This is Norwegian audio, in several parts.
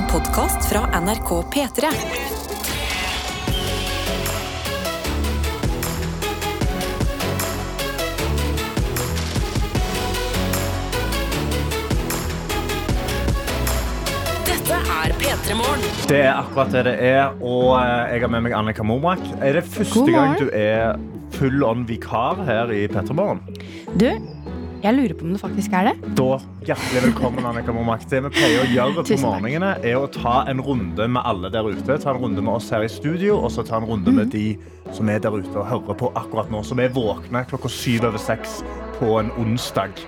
En podkast fra NRK P3. Dette er P3 Det er akkurat det det er, og eh, jeg har med meg Annika Momrak. Er det første gang du er full on vikar her i P3 Morgen? Du, jeg lurer på om det faktisk er det. Da, hjertelig velkommen, Annika Momrak. Det vi pleier å gjøre på morgenene, er å ta en runde med alle der ute. Ta en runde med oss her i studio, og så ta en runde med de som er der ute og hører på akkurat nå. Som er våkne klokka syv over seks på en onsdag.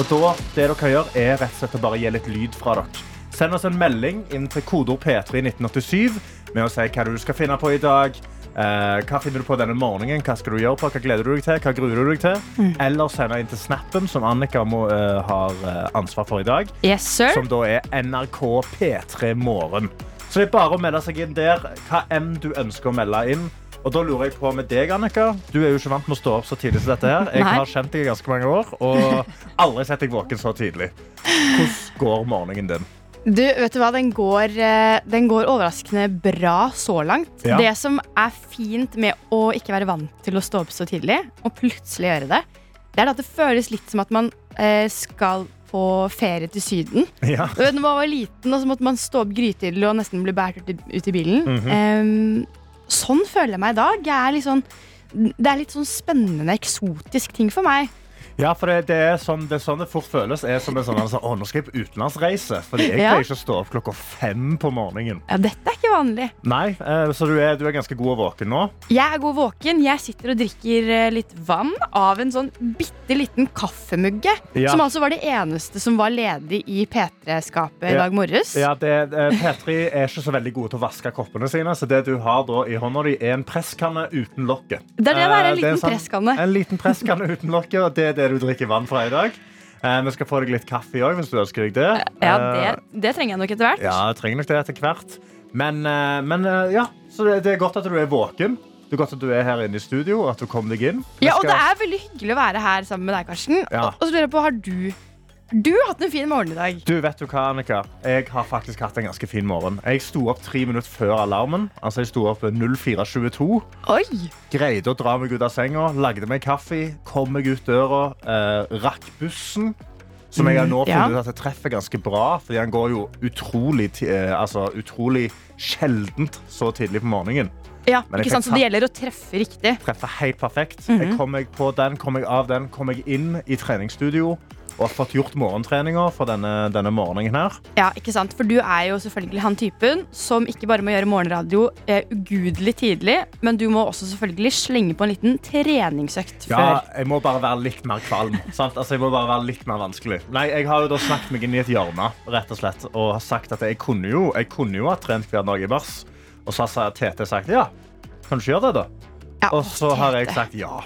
Og da, det dere kan gjøre, er rett og slett å bare gi litt lyd fra dere. Send oss en melding inn til kodeord P3 1987 med å si hva du skal finne på i dag. Eh, hva finner du på denne morgenen? Hva skal du gjøre på? Hva gleder du deg til? Hva gruer du deg til? Eller sende inn til snappen, som Annika må, uh, har eh, ansvar for i dag. Yes, sir. Som da er NRK P3 Morgen. Så det er bare å melde seg inn der, hva enn du ønsker å melde inn. Og da lurer jeg på med deg, Annika. Du er jo ikke vant med å stå opp så tidlig som dette her. Jeg har kjent deg i ganske mange år, og aldri sett deg våken så tidlig. Hvordan går morgenen din? Du, vet du hva? Den går, eh, den går overraskende bra så langt. Ja. Det som er fint med å ikke være vant til å stå opp så tidlig, og plutselig gjøre det, det er at det føles litt som at man eh, skal på ferie til Syden. Ja. Du vet, Når man var liten, og så måtte man stå opp grytidlig og nesten bli båret ut, i- bilen. Mm bilen. um, sånn føler jeg meg i dag. Jeg er litt sånn, det er litt sånn spennende, eksotisk ting for meg. Ja, for det, det, er sånn, det er sånn det fort føles. Er som en sånn, altså, å, nå skal jeg på utenlandsreise. Fordi jeg pleier ikke å stå opp klokka fem på morgenen. Ja, Dette er ikke vanlig. Nei, eh, Så du er, du er ganske god og våken nå? Jeg er god og våken. Jeg sitter og drikker eh, litt vann av en sånn bitte liten kaffemugge. Ja. Som altså var det eneste som var ledig i P3-skapet i dag morges. Ja, det, eh, P3 er ikke så veldig gode til å vaske koppene sine, så det du har da i hånda di, er en presskanne uten lokket. Det er det der, en liten sånn- presskanne. En liten presskanne uten lokket, og det er det du drikker vann fra i dag. Eh, vi skal få deg litt kaffe òg, hvis du ønsker deg det. Ja, Eh, det, det trenger jeg nok etter hvert. ja, jeg trenger nok det etter hvert. Men, eh, men eh, ja, så det, det er godt at du er våken. Det er godt at du er her inne i studio, og at du kom deg inn. Vi Ja, og skal- det er veldig hyggelig å være her sammen med deg, Karsten. Ja. Og, og så lurer jeg på, har du, har hatt en fin morgen i dag? Du, vet du hva, Annika? Jeg har faktisk hatt en ganske fin morgen. Jeg sto opp tre minutter før alarmen. Altså, jeg sto opp 04.22. Oi! Greide å dra meg ut av senga, lagde meg kaffe, kom meg ut døra, eh, rakk bussen. Som jeg har nå Mm, ja. funnet ut at jeg treffer ganske bra, fordi han går jo utrolig, ti- eh, altså, utrolig sjeldent så tidlig på morgenen. Ja, Men jeg ikke sant? fikk Så det gjelder å treffe riktig. Treffer helt perfekt. Mhm. Jeg kom meg på den, kom meg av den, kom meg inn i treningsstudio og har fått gjort morgentreninger for denne, denne morgenen her. Ja, ikke sant? For du er jo selvfølgelig han typen som ikke bare må gjøre morgenradio eh, ugudelig tidlig, men du må også selvfølgelig slenge på en liten treningsøkt Ja, før. jeg må bare være litt mer kvalm. Sant? Altså, jeg må bare være litt mer vanskelig. Nei, jeg har jo da snakket meg inn i et hjørne rett og slett, og har sagt at jeg kunne jo, jeg kunne jo ha trent hver dag i mars. Og så har Tete sagt ja, kan du ikke gjøre det, da? Ja, Og så har jeg sagt ja.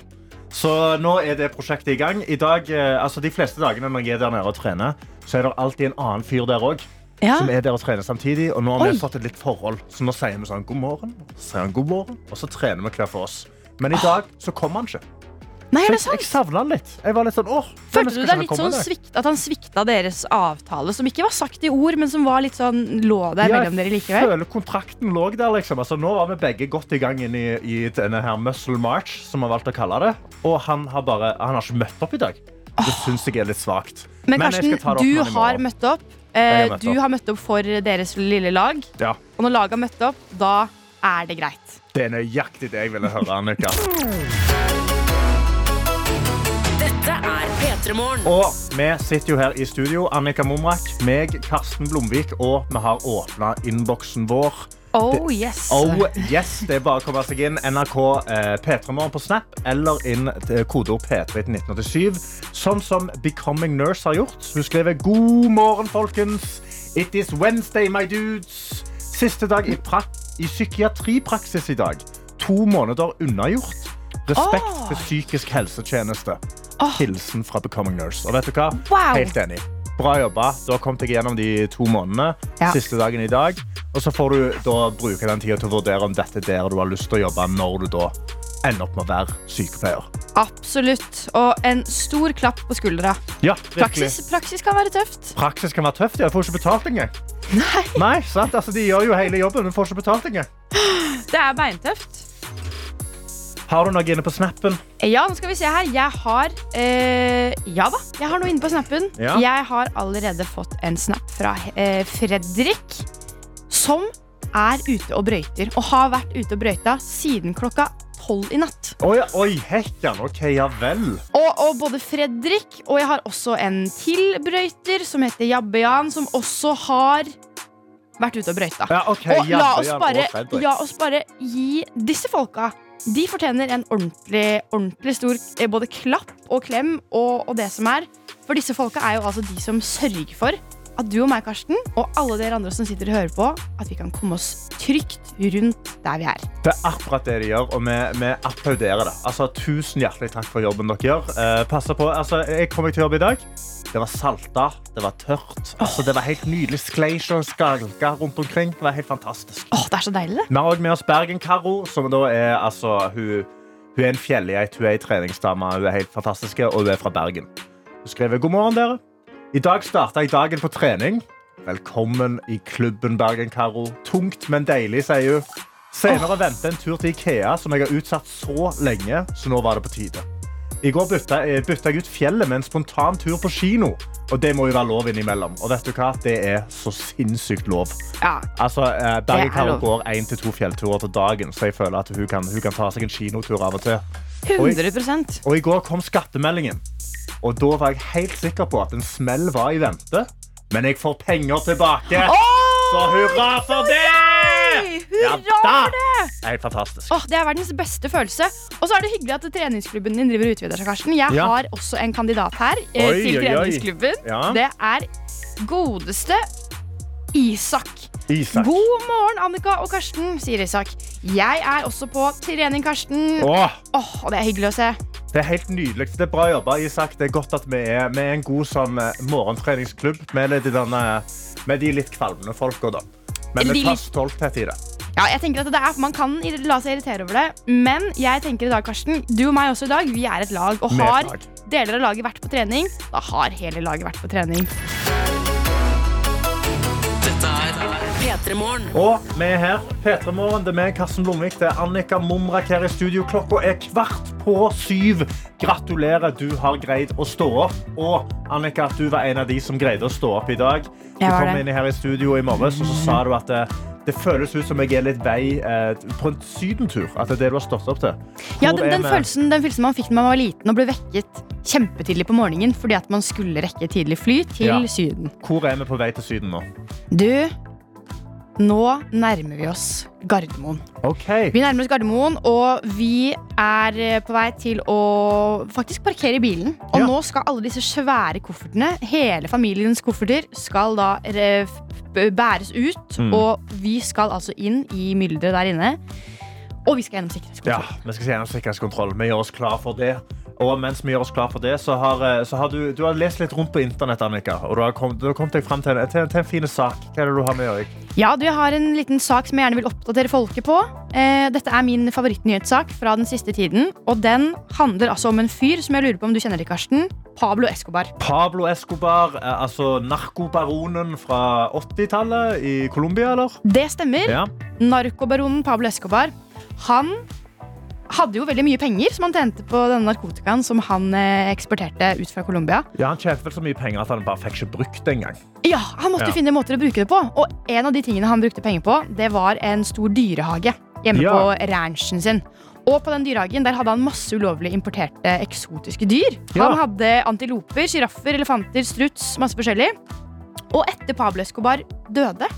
Så nå er det prosjektet i gang. I dag, eh, altså De fleste dagene når jeg er der nede og trener, så er det alltid en annen fyr der òg. Ja. Som er der og trener samtidig. Og nå har Oi. vi fått et litt forhold. Så nå sier vi sånn god morgen, så sier han god morgen, og så trener vi hver for oss. Men i dag så kommer han ikke. Nei, er det sant? jeg savna han litt. Jeg var litt sånn, åh, Følte du deg litt sånn svikt, at han svikta deres avtale, som ikke var sagt i ord, men som var litt sånn lå der mellom dere Jeg føler kontrakten lå der. liksom. Altså, nå var vi begge godt i gang inn i, i denne her Muscle March, som vi har valgt å kalle det. Og han har bare, han har ikke møtt opp i dag. Det syns jeg er litt svakt. Men men Karsten, du har møtt opp. Eh, har møtt du opp. har møtt opp for deres lille lag. Ja, Og når laget har møtt opp, da er det greit. Det er nøyaktig det jeg ville høre, Annika. Dette er P3 Morgen. Og vi sitter jo her i studio, Annika Momrak, meg, Karsten Blomvik, og vi har åpna innboksen vår. Oh yes. Oh yes, Det er bare å komme seg inn. NRK eh, P3 Morgen på Snap eller inn til kodeord P3 til 1987. Sånn som Becoming Nurse har gjort. Hun skriver God morgen, folkens. It is Wednesday, my dudes. Siste dag i, i psykiatripraksis i dag. To måneder unnagjort. Respekt oh. til psykisk helsetjeneste. Åh. Hilsen fra Becoming Nurse. Og vet du hva? Wow. Helt enig. Bra jobba. Da kom jeg gjennom de to månedene. Ja. Siste dagen i dag. Og så får du da bruke den tida til å vurdere om dette er der du har lyst til å jobbe når du da ender opp med å være sykepleier. Absolutt. Og en stor klapp på skuldra. Ja. Praksis, praksis kan være tøft. Praksis kan være tøft. Jeg får ikke betalt engang. Nei. Nei, sant? Altså, De gjør jo hele jobben, men får ikke betalt engang. Det er beintøft. Har du noe inne på snappen? Ja, nå skal vi se her. Jeg har eh, Ja da, jeg har noe inne på snappen. Ja. Jeg har allerede fått en snap fra eh, Fredrik, som er ute og brøyter. Og har vært ute og brøyta siden klokka tolv i natt. Oi, oi hekken, OK, ja vel. Og, og både Fredrik og jeg har også en til brøyter som heter Jabbe-Jan, som også har vært ute og brøyta. Ja, ok, Og la oss, bare, la oss bare gi disse folka De fortjener en ordentlig, ordentlig stor eh, både klapp og klem og, og det som er. For disse folka er jo altså de som sørger for at du og meg, Karsten, og alle dere andre som sitter og hører på, at vi kan komme oss trygt rundt der vi er. Det er akkurat det de gjør, og vi, vi applauderer det. Altså, Tusen hjertelig takk for jobben dere gjør. Eh, på, altså, Jeg kommer til jobb i dag. Det var salta, det var tørt. Altså, det var helt nydelig. Sklei og rundt omkring. Det var helt fantastisk. Åh, det er så deilig, det. Vi har også med oss Bergen-Karo, som da er altså Hun, hun er en fjellgeit, hun er ei treningsdame. Hun er helt fantastisk, og hun er fra Bergen. Hun skriver god morgen, dere. I dag starta jeg dagen på trening. Velkommen i klubben, Bergen-Karo. Tungt, men deilig, sier hun. Senere venter en tur til Ikea, som jeg har utsatt så lenge, så nå var det på tide. I går bytta, eh, bytta jeg ut fjellet med en spontan tur på kino. Og det må jo være lov innimellom. Og vet du hva? Det er så sinnssykt lov. Ja. Altså, eh, Det Bergen er Karo lov. går én til to fjellturer til dagen, så jeg føler at hun kan, hun kan ta seg en kinotur av og til. 100% Og i går kom skattemeldingen. Og da var jeg helt sikker på at en smell var i vente. Men jeg får penger tilbake. Så hurra for det! Hurra for det! Det er helt fantastisk. Åh, det er verdens beste følelse. Og så er det hyggelig at treningsklubben din driver og utvider seg, Karsten. Jeg Ja. har også en kandidat her eh, Oi, til oi, oi. treningsklubben. Ja. Det er godeste Isak. Isak. God morgen, Annika og Karsten, sier Isak. Jeg er også på trening, Karsten. Åh, Åh, og det er hyggelig å se. det er helt nydelig. Det er bra jobba, Isak. Det er godt at vi er, vi er en god sånn, eh, morgentreningsklubb med de, denne, med de litt kvalmende folka, da. Men det er plass stolthet i det. Ja, jeg tenker at det er, Man kan la seg irritere over det, men jeg tenker i dag, Karsten, du og meg også i dag, vi er et lag. Og har lag. deler av laget vært på trening, da har hele laget vært på trening. Dette er P3 Morgen. Og vi er her. P3 Morgen, det er meg, Karsten Blomvik. Det er Annika Mumrak her i studio. Klokka er kvart på syv. Gratulerer, du har greid å stå opp. Og Annika, at du var en av de som greide å stå opp i dag. Du Jeg var kom det. inn her i studio i morges, og så sa du at det, det føles ut som jeg er litt vei eh, på en sydentur. At det er det du har stått opp til. Ja, den, den, følelsen, den følelsen man fikk da man var liten og ble vekket kjempetidlig på morgenen fordi at man skulle rekke tidlig fly til Ja. Syden. Hvor er vi på vei til Syden nå? Du, nå nærmer vi oss Gardermoen. Okay. Vi nærmer oss Gardermoen, og vi er eh, på vei til å faktisk parkere bilen. Og Ja. nå skal alle disse svære koffertene, hele familiens kofferter, skal da eh, bæres ut. Mm. Og vi skal altså inn i mylderet der inne. Og vi skal gjennom Ja, vi skal gjennom sikkerhetskontroll. Vi gjør oss klar for det. Og mens vi gjør oss klar for det, så har, eh, så har du, du har lest litt rundt på internett, Annika. Og du har kommet, du har kommet deg frem til, til, til en fin sak. Hva er det du har med, Erik? Ja, du, har en liten sak som jeg gjerne vil oppdatere folket på. Eh, dette er min favorittnyhetssak fra den siste tiden. Og den handler altså om en fyr som jeg lurer på om du kjenner til, Karsten. Pablo Escobar. Pablo Escobar, eh, altså narkobaronen fra 80-tallet i Colombia, eller? Det stemmer. Ja. Narkobaronen Pablo Escobar. Han hadde jo veldig mye penger som han tjente på denne narkotikaen som han eh, eksporterte ut fra Colombia. ja, Han tjente vel så mye penger at han bare fikk ikke brukt det engang. Ja, Han måtte Ja. finne måter å bruke det på. Og en av de tingene han brukte penger på, det var en stor dyrehage hjemme Ja. på ranchen sin. Og på den dyrehagen der hadde han masse ulovlig importerte eksotiske dyr. Ja. Han hadde antiloper, sjiraffer, elefanter, struts, masse forskjellig. Og etter Pablo Escobar døde,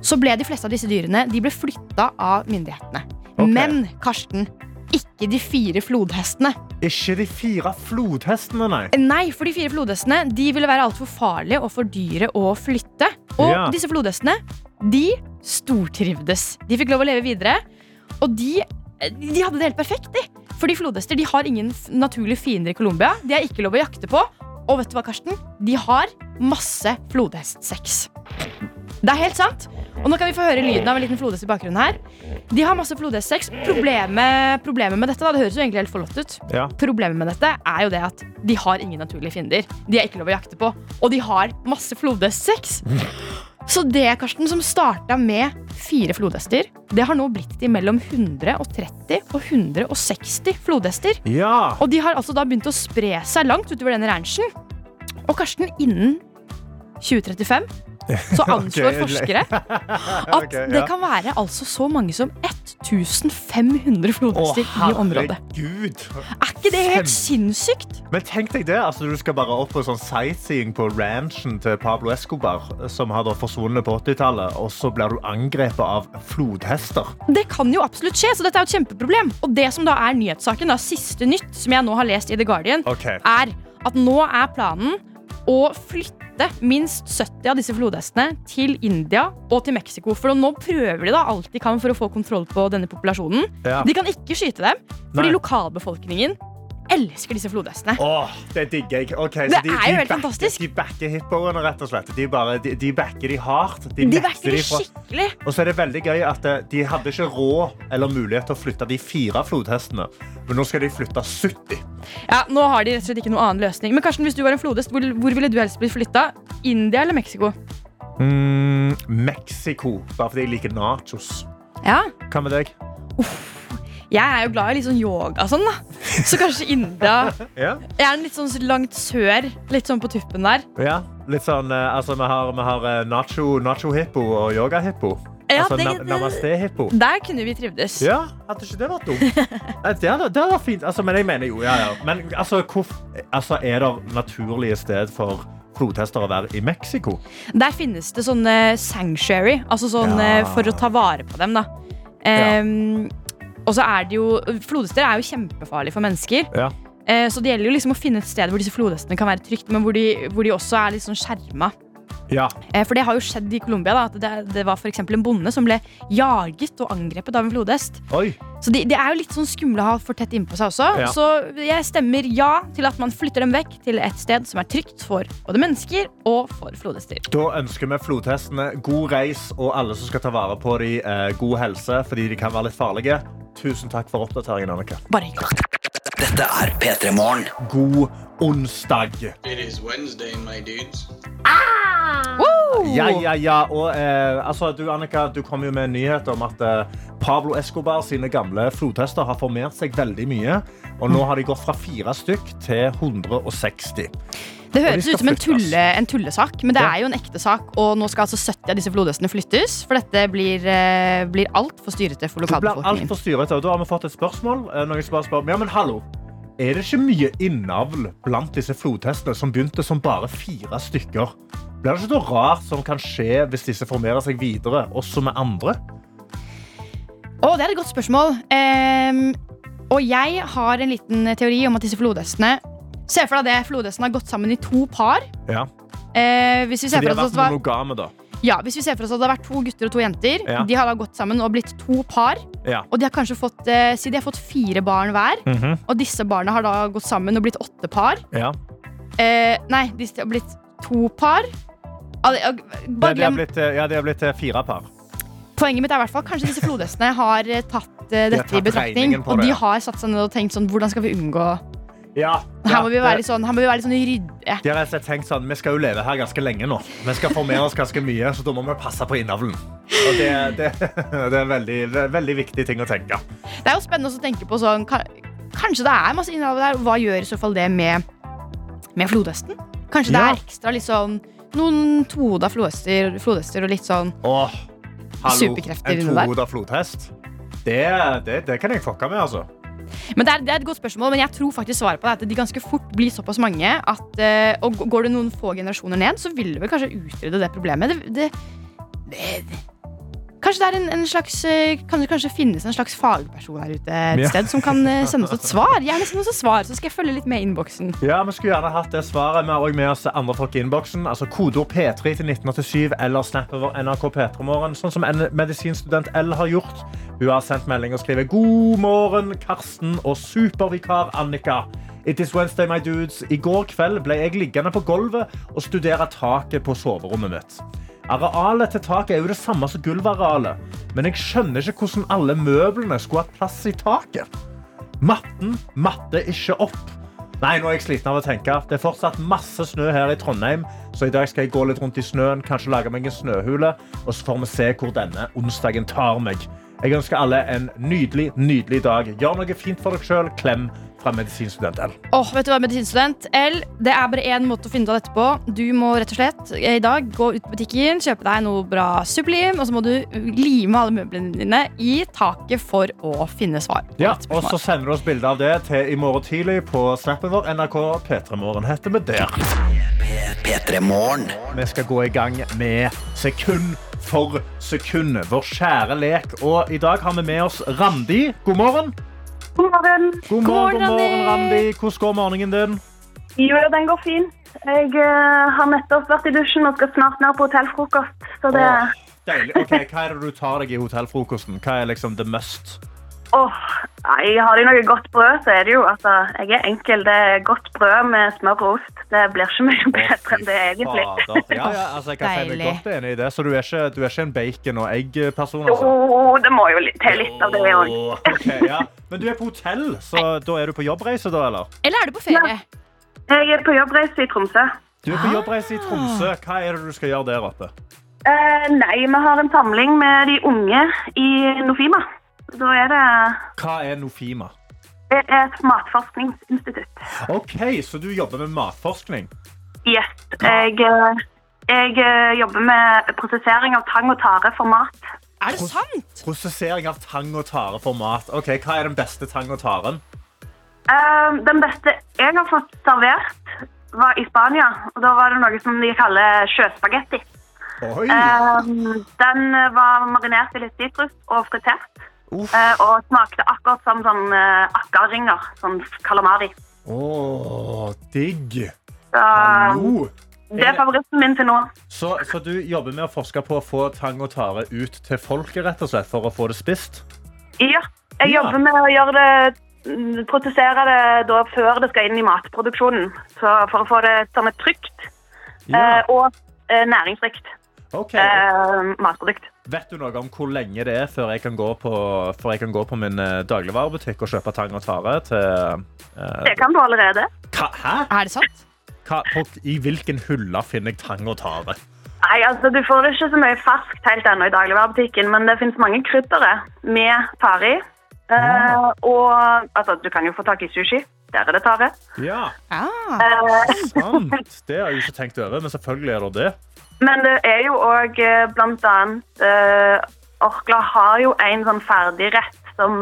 så ble de fleste av disse dyrene De ble flytta av myndighetene. Ok. Men Karsten, ikke de fire flodhestene. Ikke de fire flodhestene, nei. Nei, for de fire flodhestene De ville være altfor farlige og for dyre å flytte. Og Ja. disse flodhestene De stortrivdes. De fikk lov å leve videre. Og de, de hadde det helt perfekt. De. Fordi flodhester de har ingen naturlige fiender i Colombia. De er ikke lov å jakte på. Og vet du hva, Karsten? De har masse flodhestsex. Det er helt sant. Og nå kan vi få høre lyden av en liten flodhest i bakgrunnen her. De har masse flodhestsex. Problemet, problemet med dette da, det høres jo egentlig helt flott ut. Ja. Problemet med dette er jo det at de har ingen naturlige fiender. De er ikke lov å jakte på. Og de har masse flodhestsex. Så det Karsten, som starta med fire flodhester, det har nå blitt til mellom 130 og 160 flodhester. Ja. Og de har altså da begynt å spre seg langt utover denne ranchen. Og Karsten, innen 2035 så anslår okay, forskere at Ok, det kan være altså så mange som 1500 Å, flodhester i området. herregud. Er ikke det helt sinnssykt? Men tenk deg det. Altså, du skal bare opp på sånn sightseeing på ranchen til Pablo Escobar, som hadde forsvunnet på 80-tallet, og så blir du angrepet av flodhester. Det kan jo absolutt skje, så dette er jo et kjempeproblem. Og det som da er nyhetssaken, da, siste nytt, som jeg nå har lest i The Guardian, okay. er at nå er planen å flytte minst 70 av disse flodhestene til India og til Mexico. For nå prøver de da alt de kan for å få kontroll på denne populasjonen. Ja. De kan ikke skyte dem, fordi Nei. lokalbefolkningen elsker disse flodhestene. Åh, det digger jeg. Okay, så Det de, er de jo helt backer- fantastisk. De backer hippoene, rett og slett. De, bare, de, de backer de hardt. De De backer de fra- skikkelig. Og så er det veldig gøy at eh, de hadde ikke råd eller mulighet til å flytte de fire flodhestene. Men nå skal de flytte 70. Ja, nå har de rett og slett ikke noen annen løsning. Men Karsten, hvis du var en flodhest, hvor, hvor ville du helst blitt flytta? India eller Mexico? Mm, Mexico, bare fordi jeg liker nachos. Ja, Hva med deg? Jeg er jo glad i litt sånn yoga sånn, da. Så kanskje India. Ja. Jeg er litt sånn langt sør, litt sånn på tuppen der. ja. Litt sånn, eh, altså, vi har, vi har eh, nacho- nacho-hippo og yoga-hippo. Ja, altså det- na namaste-hippo. Der kunne vi trivdes. Ja, hadde ikke det vært dumt? Det hadde, vært fint. Altså, men jeg mener jo, ja, ja. Men altså, hvor, altså, er det naturlige sted for flodhester å være i Mexico? Der finnes det sånne sanctuary, altså sånn Ja. eh, for å ta vare på dem, da. Ehm, Og så er det jo Flodhester er jo kjempefarlig for mennesker. Ja. Eh, Så det gjelder jo liksom å finne et sted hvor disse flodhestene kan være trygt, men hvor de, hvor de også er litt sånn skjerma. Ja. Eh, For det har jo skjedd i Colombia da, at det, det var eksempel en bonde som ble jaget og angrepet av en flodhest. Oi. Så de, de er jo litt sånn skumle å ha for tett innpå seg også. Ja. Så jeg stemmer ja til at man flytter dem vekk til et sted som er trygt for både mennesker og for flodhester. Da ønsker vi flodhestene god reis, og alle som skal ta vare på dem, eh, god helse, fordi de kan være litt farlige. Tusen takk for oppdateringen, Annika. Bare hyggelig. Dette er P3 Morgen. God onsdag. It is Wednesday, my dudes. Ja, ja, ja. Og eh, altså, du, Annika, du kom jo med en nyhet om at eh, Pablo Escobar sine gamle flodhester har formert seg veldig mye. Og nå har de gått fra fire stykk til 160. Det høres ut som en, tulle, en tullesak, men det er jo en ekte sak. Og nå skal altså 70 av disse flodhestene flyttes, for dette blir, eh, blir altfor styrete for lokalbefolkningen. altfor styrete. Og da har vi fått et spørsmål. Eh, Noen som bare spør ja, men hallo. Er det ikke mye innavl blant disse flodhestene som begynte som bare fire stykker? Blir det ikke noe rart som kan skje hvis disse formerer seg videre, også med andre? Å, det er et godt spørsmål. Um, og jeg har en liten teori om at disse flodhestene Se for deg det, Flodhesten har gått sammen i to par. Ja. Eh, hvis, vi Så ser de for har oss at vært det var, monogame, da. ja, hvis vi ser for oss at det har vært to gutter og to jenter, Ja. de har da gått sammen og blitt to par. Ja. Og de har kanskje fått, eh, si de har fått fire barn hver. Mhm. Og disse barna har da gått sammen og blitt åtte par. ja. Eh, nei, de har blitt to par. Ah, Bare har glem blitt, eh, ja, de har blitt eh, fire par. Poenget mitt er i hvert fall Kanskje disse flodhestene har eh, tatt eh, De har dette i betraktning. regningen på Og det, de ja. har satt seg ned og tenkt sånn Hvordan skal vi unngå Ja, Her må vi være litt sånn, her må vi være litt sånn ryddige. De har altså tenkt sånn, Vi skal jo leve her ganske lenge nå. Vi skal få med oss ganske mye, så da må vi passe på innavlen. Og det, det, det er en veldig, en veldig viktig ting å tenke. Det er jo spennende å tenke på sånn Kanskje det er masse innavl der. Hva gjør i så fall det med, med flodhesten? Kanskje det Ja. er ekstra litt sånn noen tohoda flodhester, flodhester og litt sånn Åh, hallo, Superkrefter en inni der. tohoda flodhest. Det, det, det kan jeg fucke med, altså. Men det er, det er et godt spørsmål, men jeg tror faktisk svaret på det er at de ganske fort blir såpass mange at uh, Og går det noen få generasjoner ned, så vil det vel kanskje utrydde det problemet. Det, det, det, Kanskje det en, en slags eh, Kan det kanskje finnes en slags fagperson her ute et Ja. sted som kan eh, sende oss et svar? Gjerne send oss et svar, så skal jeg følge litt med i innboksen. Ja, Vi skulle gjerne hatt det svaret. Vi har òg med oss andre folk i innboksen. Altså Kodeord P3 til 1987 eller snap over NRK P3morgen, sånn som en medisinstudent L har gjort. Hun har sendt melding og skriver God morgen, Karsten og supervikar Annika. It is Wednesday, my dudes. I går kveld ble jeg liggende på gulvet og studere taket på soverommet mitt. Arealet til taket er jo det samme som gulvarealet, men jeg skjønner ikke hvordan alle møblene skulle hatt plass i taket. Matten matter ikke opp. Nei, nå er jeg sliten av å tenke. Det er fortsatt masse snø her i Trondheim, Så i dag skal jeg gå litt rundt i snøen, kanskje lage meg en snøhule, og så får vi se hvor denne onsdagen tar meg. Jeg ønsker alle en nydelig, nydelig dag. Gjør noe fint for deg sjøl. Klem fra medisinstudent L. Åh, vet du hva, medisinstudent L, det er bare én måte å finne ut av dette på. Du må rett og slett eh, i dag gå ut på butikken, kjøpe deg noe bra sublim, og så må du lime alle møblene dine i taket for å finne svar. Ja, og så sender du oss bilde av det til i morgen tidlig på snappen vår. NRK P3morgen heter vi der. P3 Morgen. Vi skal gå i gang med sekund for sekundet. Vår kjære lek. Og i dag har vi med oss Randi. God morgen. God morgen. God morgen, god morgen, Randi. Randi. Hvordan går morgenen din? Jo, den går fint. Jeg uh, har nettopp vært i dusjen og skal snart ned på hotellfrokost. Så det Åh, deilig. Ok, Hva er det du tar deg i hotellfrokosten? Hva er liksom the must? Åh, nei, Har de noe godt brød, så er det jo altså, Jeg er enkel. Det er godt brød med smør og ost. Det blir ikke mye bedre enn det, egentlig. Ja, ja, altså, jeg kan si meg godt enig i det. Så du er ikke, du er ikke en bacon- og egg-person? Jo, Altså. det må jo til litt av det òg. Åh, ok, ja. Men du er på hotell, så da er du på jobbreise, da, eller? Eller er du på ferie? Jeg er på jobbreise i Tromsø. Du er på jobbreise i Tromsø. Hva er det du skal gjøre der oppe? Uh, nei, vi har en samling med de unge i Nofima. Da er det Hva er Nofima? det er et matforskningsinstitutt. Ok, så du jobber med matforskning. Yes. Jeg, eh, jeg eh, jobber med prosessering av tang og tare for mat. Er det sant? Prosessering av tang og tare for mat. Ok, Hva er den beste tang og taren? Eh, den beste jeg har fått servert, var i Spania. Og da var det noe som de kaller sjøspagetti. Eh, den var marinert i litt sitrus og fritert. Eh, og smakte akkurat som sånn uh, akkarringer, sånn kalamari. Å, digg. Hallo. det er favoritten min til nå. Så, så du jobber med å forske på å få tang og tare ut til folket, rett og slett, for å få det spist? Ja, jeg Ja. jobber med å gjøre det protesere det da før det skal inn i matproduksjonen. Så for å få det som et trygt eh, og eh, næringsrikt Ok. eh, matprodukt. Vet du noe om hvor lenge det er før jeg kan gå på, før jeg kan gå på min eh, dagligvarebutikk og kjøpe tang og tare til eh, Det kan du allerede. hva, Hæ? Er det sant? Hva, på, I hvilken hylle finner jeg tang og tare? Nei, altså Du får ikke så mye ferskt helt ennå i dagligvarebutikken, men det finnes mange kryddere med tare i. Eh, og altså, du kan jo få tak i sushi. Der er det tare. Ja, Ah. Eh, sant. Det har jeg ikke tenkt over, men selvfølgelig er det det. Men det er jo òg blant annet uh, Orkla har jo en sånn ferdigrett som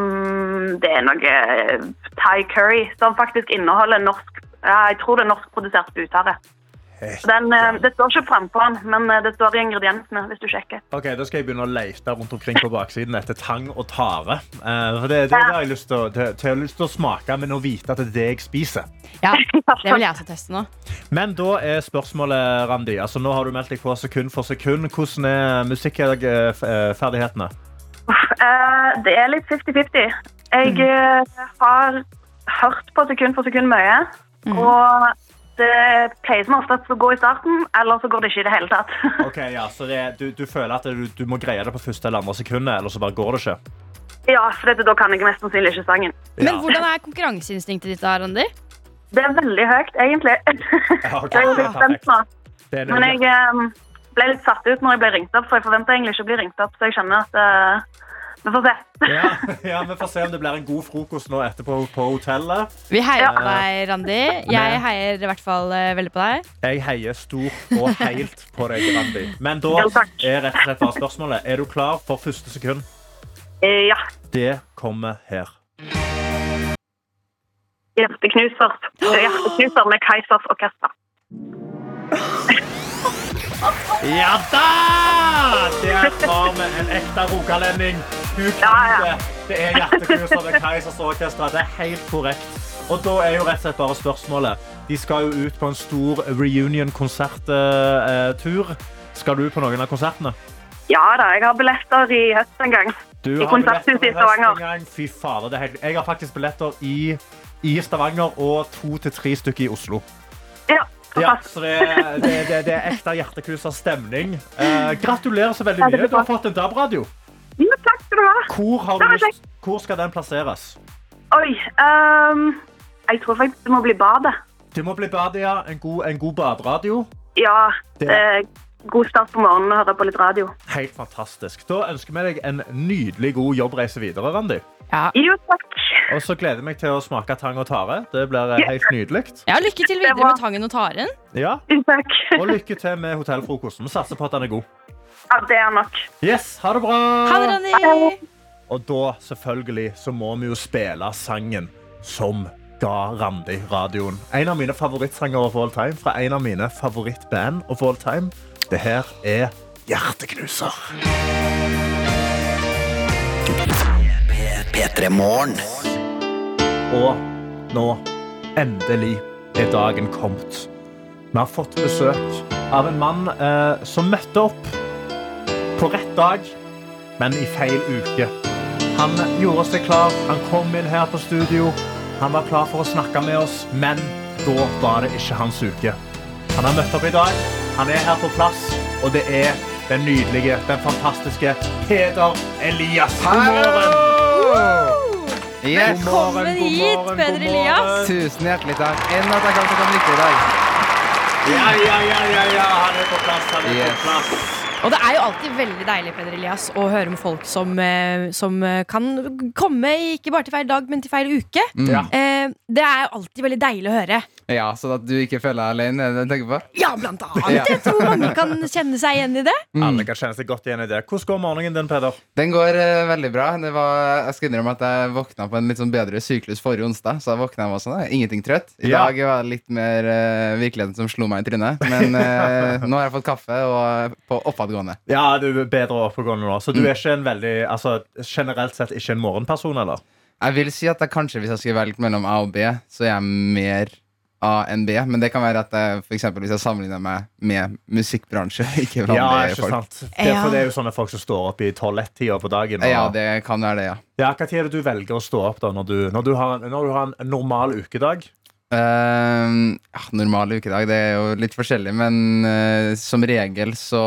Det er noe eh, thai curry som faktisk inneholder norsk Jeg tror det er norskprodusert butare. Den, eh, det står ikke frampå den, men eh, det står i ingrediensene hvis du sjekker. Ok, Da skal jeg begynne å lete rundt omkring på baksiden etter tang og tare. Eh, for det, det, det har jeg lyst til, å- til, til, har lyst til å smake, men å vite at det er det jeg spiser. Ja, det vil jeg også teste nå. Men da er spørsmålet, Randi. Altså, nå har du meldt deg på sekund for sekund. Hvordan er musikkferdighetene? Eh, det er litt 50-50. Jeg eh, har hørt på sekund for sekund mye. Og det pleier som oftest å gå i starten, eller så går det ikke i det hele tatt. Ok, ja, så det, du, du føler at du, du må greie det på første eller andre sekundet, eller så bare går det ikke? ja, for dette, da kan jeg mest sannsynlig ikke sangen. Men hvordan er konkurranseinstinktet ditt, da, Randi? Det er veldig høyt, egentlig. Ja, ok, Jeg er spent nå. Det er Men jeg eh, ble litt satt ut når jeg ble ringt opp, for jeg forventa egentlig ikke å bli ringt opp, så jeg kjenner at eh, Vi får se. ja, ja, Vi får se om det blir en god frokost nå etterpå på hotellet. Vi heier Ja. på deg, Randi. Jeg heier i hvert fall eh, veldig på deg. Jeg heier stort og helt på deg, Randi. Men da er rett og slett bare spørsmålet Er du klar for første sekund? Eh, ja. Det kommer her. Hjerteknuser. Hjerteknuser med Keisers orkester. Ja da! Der har vi en ekte rogalending. Hun kan det. Det er hjerteknuser med Keisers Orkestra. Det er helt korrekt. Og da er jo rett og slett bare spørsmålet. De skal jo ut på en stor reunion-konserttur. Skal du på noen av konsertene? Ja da, jeg har billetter i høst en gang. Du I konserthuset i Stavanger. Fy fader, det er helt... Jeg har faktisk billetter i, i Stavanger og to til tre stykker i Oslo. Ja, Ja, så det, det, det, det er ekte hjerteknuser stemning. Eh, gratulerer så veldig mye. Du har fått en DAB-radio. Skal du ha. Hvor, har du lyst, hvor skal den plasseres? Oi. um, jeg tror faktisk det må bli badet. Det må bli badet, ja. En god, en god baderadio. Ja, er god start på morgenen å høre på litt radio. Helt fantastisk. Da ønsker vi deg en nydelig god jobbreise videre, Randi. Ja. Jo, takk. Og så gleder jeg meg til å smake tang og tare. Det blir eh, helt nydelig. ja, lykke til videre med tangen og taren. Ja. Takk. Og lykke til med hotellfrokosten. Vi satser på at den er god. Ja, det er nok. Yes, ha det bra! Ha det, Randi. Og da, selvfølgelig, så må vi jo spille sangen som ga Randi radioen. En av mine favorittsanger of all time fra en av mine favorittband of all time. Det her er Hjerteknuser. P3 Morgen. Og nå, endelig, er dagen kommet. Vi har fått besøk av en mann eh, som møtte opp på rett dag, men i feil uke. Han gjorde seg klar, han kom inn her på studio. Han var klar for å snakke med oss, men da var det ikke hans uke. Han har møtt opp i dag, han er her på plass, og det er den nydelige, den fantastiske Peder Elias. Morgen! Yes. Velkommen hit, Peder Elias. Tusen hjertelig takk. Enn at jeg kan få komme riktig i dag. Ja, ja, ja, ja, ja. Han er på plass. Han er Yes. på plass. Og det er jo alltid veldig deilig Peder Elias, å høre om folk som, eh, som eh, kan komme ikke bare til feil dag, men til feil uke. Ja. Eh, det er jo alltid veldig deilig å høre. Ja, Sånn at du ikke føler deg alene, er det du tenker på? Ja, blant annet. Ja. Jeg tror mange kan kjenne seg igjen i det. Alle kan kjenne seg godt igjen i det. Hvordan går morgenen din, Peder? Den går uh, veldig bra. Det var, jeg skal innrømme at jeg våkna på en litt sånn bedre syklus forrige onsdag. Så jeg våkna og var sånn, eh, ingenting trøtt. I Ja. dag var det litt mer uh, virkeligheten som slo meg i trynet. Men uh, nå har jeg fått kaffe og på oppadgående. Ja, du er bedre oppadgående nå. Så du er ikke en veldig, altså, generelt sett ikke en morgenperson, eller? Jeg vil si at jeg kanskje hvis jeg skulle velge mellom A og B, så er jeg mer A enn B. Men det kan være at jeg, for eksempel, hvis jeg sammenligner meg med musikkbransje, ikke Ja, ikke folk. sant? Det, for det er jo sånne folk som står opp i 12-1-tida på dagen. Og, Ja, det kan være det, ja. ja, Hva tid er det du velger å stå opp da, når du, når du, har, når du har en normal ukedag? Uh, ja, normal ukedag, det er jo litt forskjellig, men uh, som regel så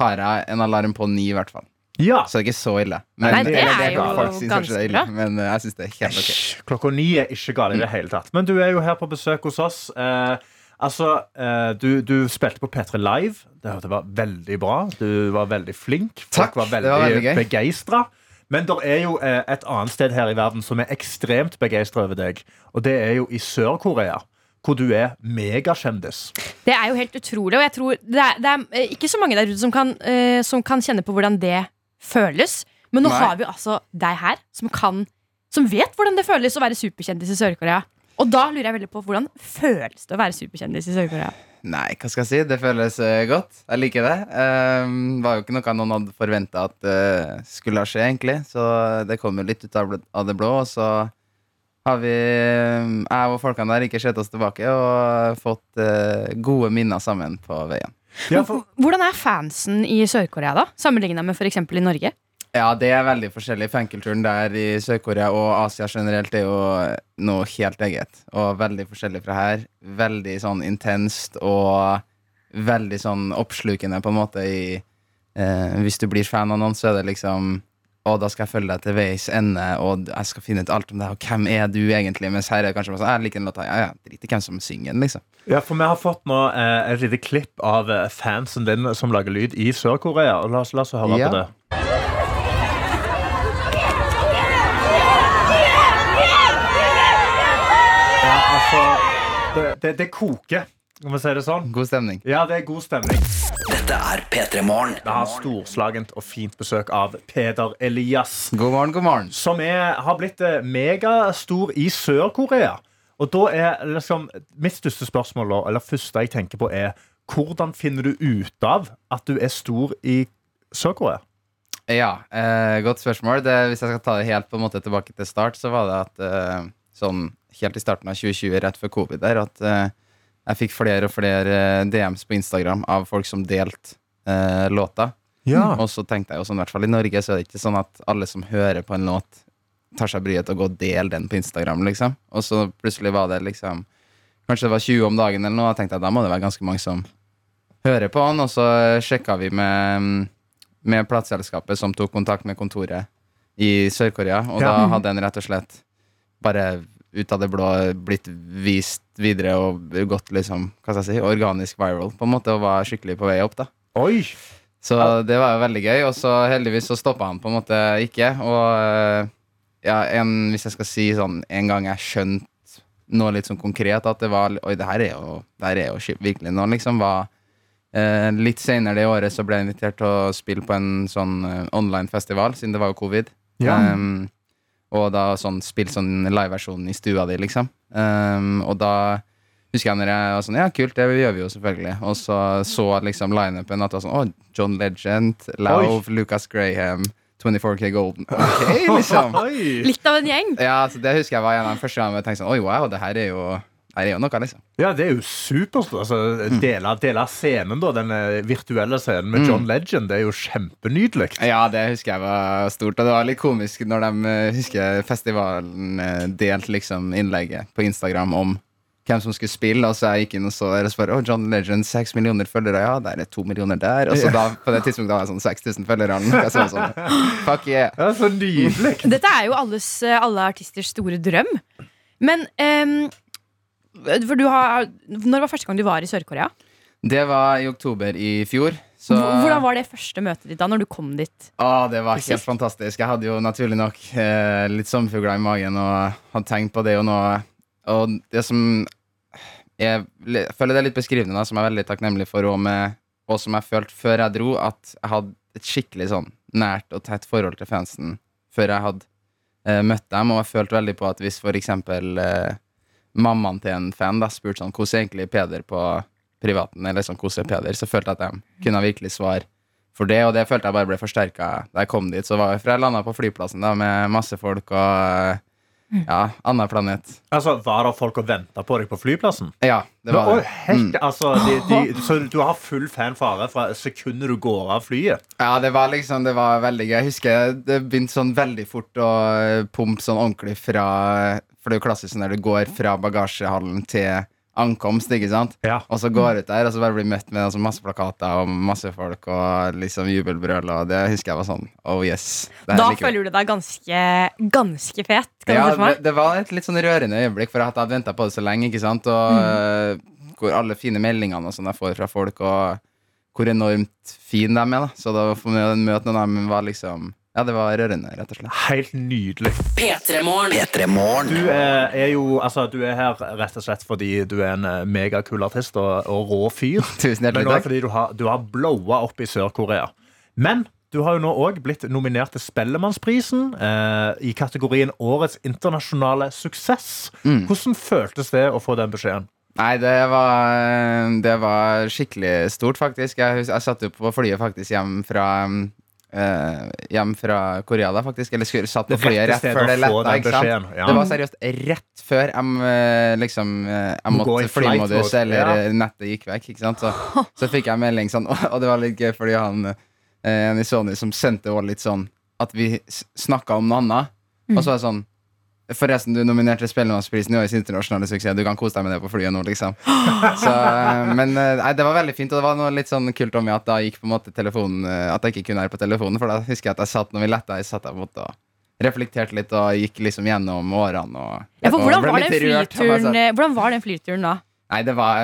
har jeg en alarm på ni, i hvert fall. Ja. Så det er ikke så ille. Nei, det eller er jo folk synes kanskje det er ille, ganske Men eh, jeg syns det er helt ok. Klokka ni er ikke gale i det hele tatt. Men du er jo her på besøk hos oss. Eh, altså, eh, du, du spilte på P3 Live. Det, det var veldig bra. Du var veldig flink. Folk Takk, var veldig, var veldig begeistra. Men det er jo eh, et annet sted her i verden som er ekstremt begeistra over deg. Og det er jo i Sør-Korea. Hvor du er megakjendis. Det er jo helt utrolig, og jeg tror det er, det er eh, ikke så mange der ute som kan, uh, som kan kjenne på hvordan det føles. Men nå Nei. har vi altså deg her som kan Som vet hvordan det føles å være superkjendis i Sør-Korea. Og da lurer jeg veldig på hvordan føles det å være superkjendis i Sør-Korea? Nei, hva skal jeg si? Det føles eh, godt. Jeg liker det. Um, var jo ikke noe noen hadde forventa at det skulle skje, egentlig. Så det kom jo litt ut av, av det blå. Og så har vi, eh, jeg og folkene der, ikke sett oss tilbake og fått uh, gode minner sammen på veien. Ja, for, Hvordan er fansen i Sør-Korea, da? Sammenligna med f.eks. i Norge? Ja, det er veldig forskjellig. Fankulturen der i Sør-Korea og Asia generelt er jo noe helt eget. Og veldig forskjellig fra her. Veldig sånn intenst og veldig sånn oppslukende på en måte i eh, Hvis du blir fan av noen, så er det liksom å, da skal jeg følge deg til veis ende, og jeg skal finne ut alt om deg, og hvem er du egentlig? Mens her er det kanskje bare sånn, jeg liker den låta, ja, ja, drit i hvem som synger den, liksom. ja, for vi har fått nå eh, et lite klipp av eh, fansen din som lager lyd i Sør-Korea. Og La oss, la oss høre Ja. på det. Ja, altså det, det, det koker, om vi sier det sånn. God stemning. Ja, det er god stemning. Dette er P3 Morgen. Vi har storslagent og fint besøk av Peder Elias. God morgen, god morgen. Som er, har blitt eh, megastor i Sør-Korea. Og da er liksom Mitt største spørsmål, eller første jeg tenker på, er hvordan finner du ut av at du er stor i Sør-Korea? Ja, eh, godt spørsmål. Det, hvis jeg skal ta det helt på en måte tilbake til start, så var det at eh, sånn helt i starten av 2020, rett før covid der, at eh, jeg fikk flere og flere DMs på Instagram av folk som delte eh, låta. Ja. Og så tenkte jeg jo sånn, i hvert fall i Norge, så er det ikke sånn at alle som hører på en låt, tar seg bryet til å gå og dele den på Instagram, liksom. Og så plutselig var det liksom Kanskje det var 20 om dagen eller noe, og tenkte jeg da må det være ganske mange som hører på den, og så sjekka vi med med plateselskapet som tok kontakt med kontoret i Sør-Korea. Og Ja. da hadde en rett og slett bare ut av det blå blitt vist videre og gått liksom, hva skal jeg si, organisk viral, på en måte, og var skikkelig på vei opp, da. Oi! Så det var jo veldig gøy, og så heldigvis så stoppa han på en måte ikke. Og eh, ja, en, hvis jeg skal si sånn en gang jeg skjønte noe litt sånn konkret, at det var Oi, det her er jo, det her er jo virkelig noe, liksom, var eh, Litt senere det året så ble jeg invitert til å spille på en sånn eh, online-festival, siden det var jo covid. Ja. Um, og da sånn spilt sånn liveversjon i stua di, liksom. Um, og da husker jeg når jeg var sånn Ja, kult, det gjør vi jo selvfølgelig. Og så så liksom lineupen at det var sånn Å, John Legend, Lauv, Lucas Graham, 24K Golden. Ok, liksom. Litt av en gjeng. Ja, så det husker jeg var en av de første gangene jeg tenkte sånn Oi, wow, det her er jo, det her er jo noe, liksom. Ja, det er jo superstort. Altså, dele, dele av scenen, da, den eh, virtuelle scenen med Mm. John Legend, det er jo kjempenydelig. Ja, det husker jeg var stort. Og det var litt komisk når de eh, husker festivalen eh, delte liksom innlegget på Instagram om hvem som skulle spille, og så jeg gikk inn og så der og spør, oh, John Legend, seks millioner følgere, ja, der er to millioner der. Og så da, på det tidspunktet da var jeg sånn 6000 følgere. noe sånn, Fuck yeah. Ja, så nydelig. Dette er jo alles, alle artisters store drøm. Men ehm, For du har Når var første gang du var i Sør-Korea? Det var i oktober i fjor. Så, Hvordan var det første møtet ditt da når du kom dit? Å, det var helt fantastisk. Jeg hadde jo naturlig nok eh, litt sommerfugler i magen og hadde tenkt på det og nå. Og det som jeg, jeg føler det er litt beskrivende, da, som jeg er veldig takknemlig for, og, med, og som jeg følte før jeg dro, at jeg hadde et skikkelig sånn nært og tett forhold til fansen før jeg hadde eh, møtt dem. Og jeg følte veldig på at hvis for eksempel eh, mammaen til en fan da spurte sånn hvordan er egentlig Peder på privaten, eller sånn hvordan er Peder, så følte jeg at de kunne virkelig svare for det, og det følte jeg bare ble forsterka da jeg kom dit. Så var jeg, fra jeg landa på flyplassen da med masse folk og ja, annen planet. Altså, Var det folk og venta på deg på flyplassen? Ja, det var det. helt, altså, de, de, så du har full fanfare fra sekundet du går av flyet? Ja, det var liksom, det var veldig gøy. Jeg husker det begynte sånn veldig fort å pumpe sånn ordentlig fra For det er jo klassisk når du går fra bagasjehallen til ankomst, ikke sant? Ja. Og så går ut der, og så bare blir møtt med altså, masse plakater og masse folk og liksom jubelbrøl, og det husker jeg var sånn Oh yes. det Da føler du deg ganske, ganske fet. Kan Ja, det, det var et litt sånn rørende øyeblikk, for jeg hadde venta på det så lenge. ikke sant? Og eh, hvor alle fine meldingene og sånn jeg får fra folk, og hvor enormt fine de er. da Så da å møte noen av dem var liksom Ja, det var rørende, rett og slett. Helt nydelig. P3morgen. Du er, er jo altså, du er her rett og slett fordi du er en eh, megakul artist og, og rå fyr. Tusen Men hjertelig også takk. fordi du har, du har blowa opp i Sør-Korea. Men du har jo nå òg blitt nominert til Spellemannsprisen eh, i kategorien Årets internasjonale suksess. Mm. Hvordan føltes det å få den beskjeden? Nei, det var, det var skikkelig stort, faktisk. Jeg, jeg satt jo på flyet faktisk hjem fra eh, Hjem fra Korea, da, faktisk. Eller skulle, satt på flyet rett før det letta. ja. Det var seriøst rett før jeg eh, liksom eh, Jeg måtte flymodus, mode, eller ja. nettet gikk vekk. Så, så fikk jeg melding sånn, og det var litt gøy fordi han en i Sony som sendte også litt sånn at vi snakka om noe annet. Og så var det sånn Forresten, du nominerte Spellemannsprisen i årets internasjonale suksess. Du kan kose deg med det på flyet nå, liksom. Så, eh, men eh, nei, det var veldig fint, og det var noe litt sånn kult om meg at da gikk på en måte telefonen eh, At jeg ikke kunne være på telefonen, for da husker jeg at jeg satt når vi letta, jeg satt der på en måte og reflekterte litt og gikk liksom gjennom årene og Ja, for og hvordan, var rørt flyturen, hvordan var den flyturen da? Nei, det var,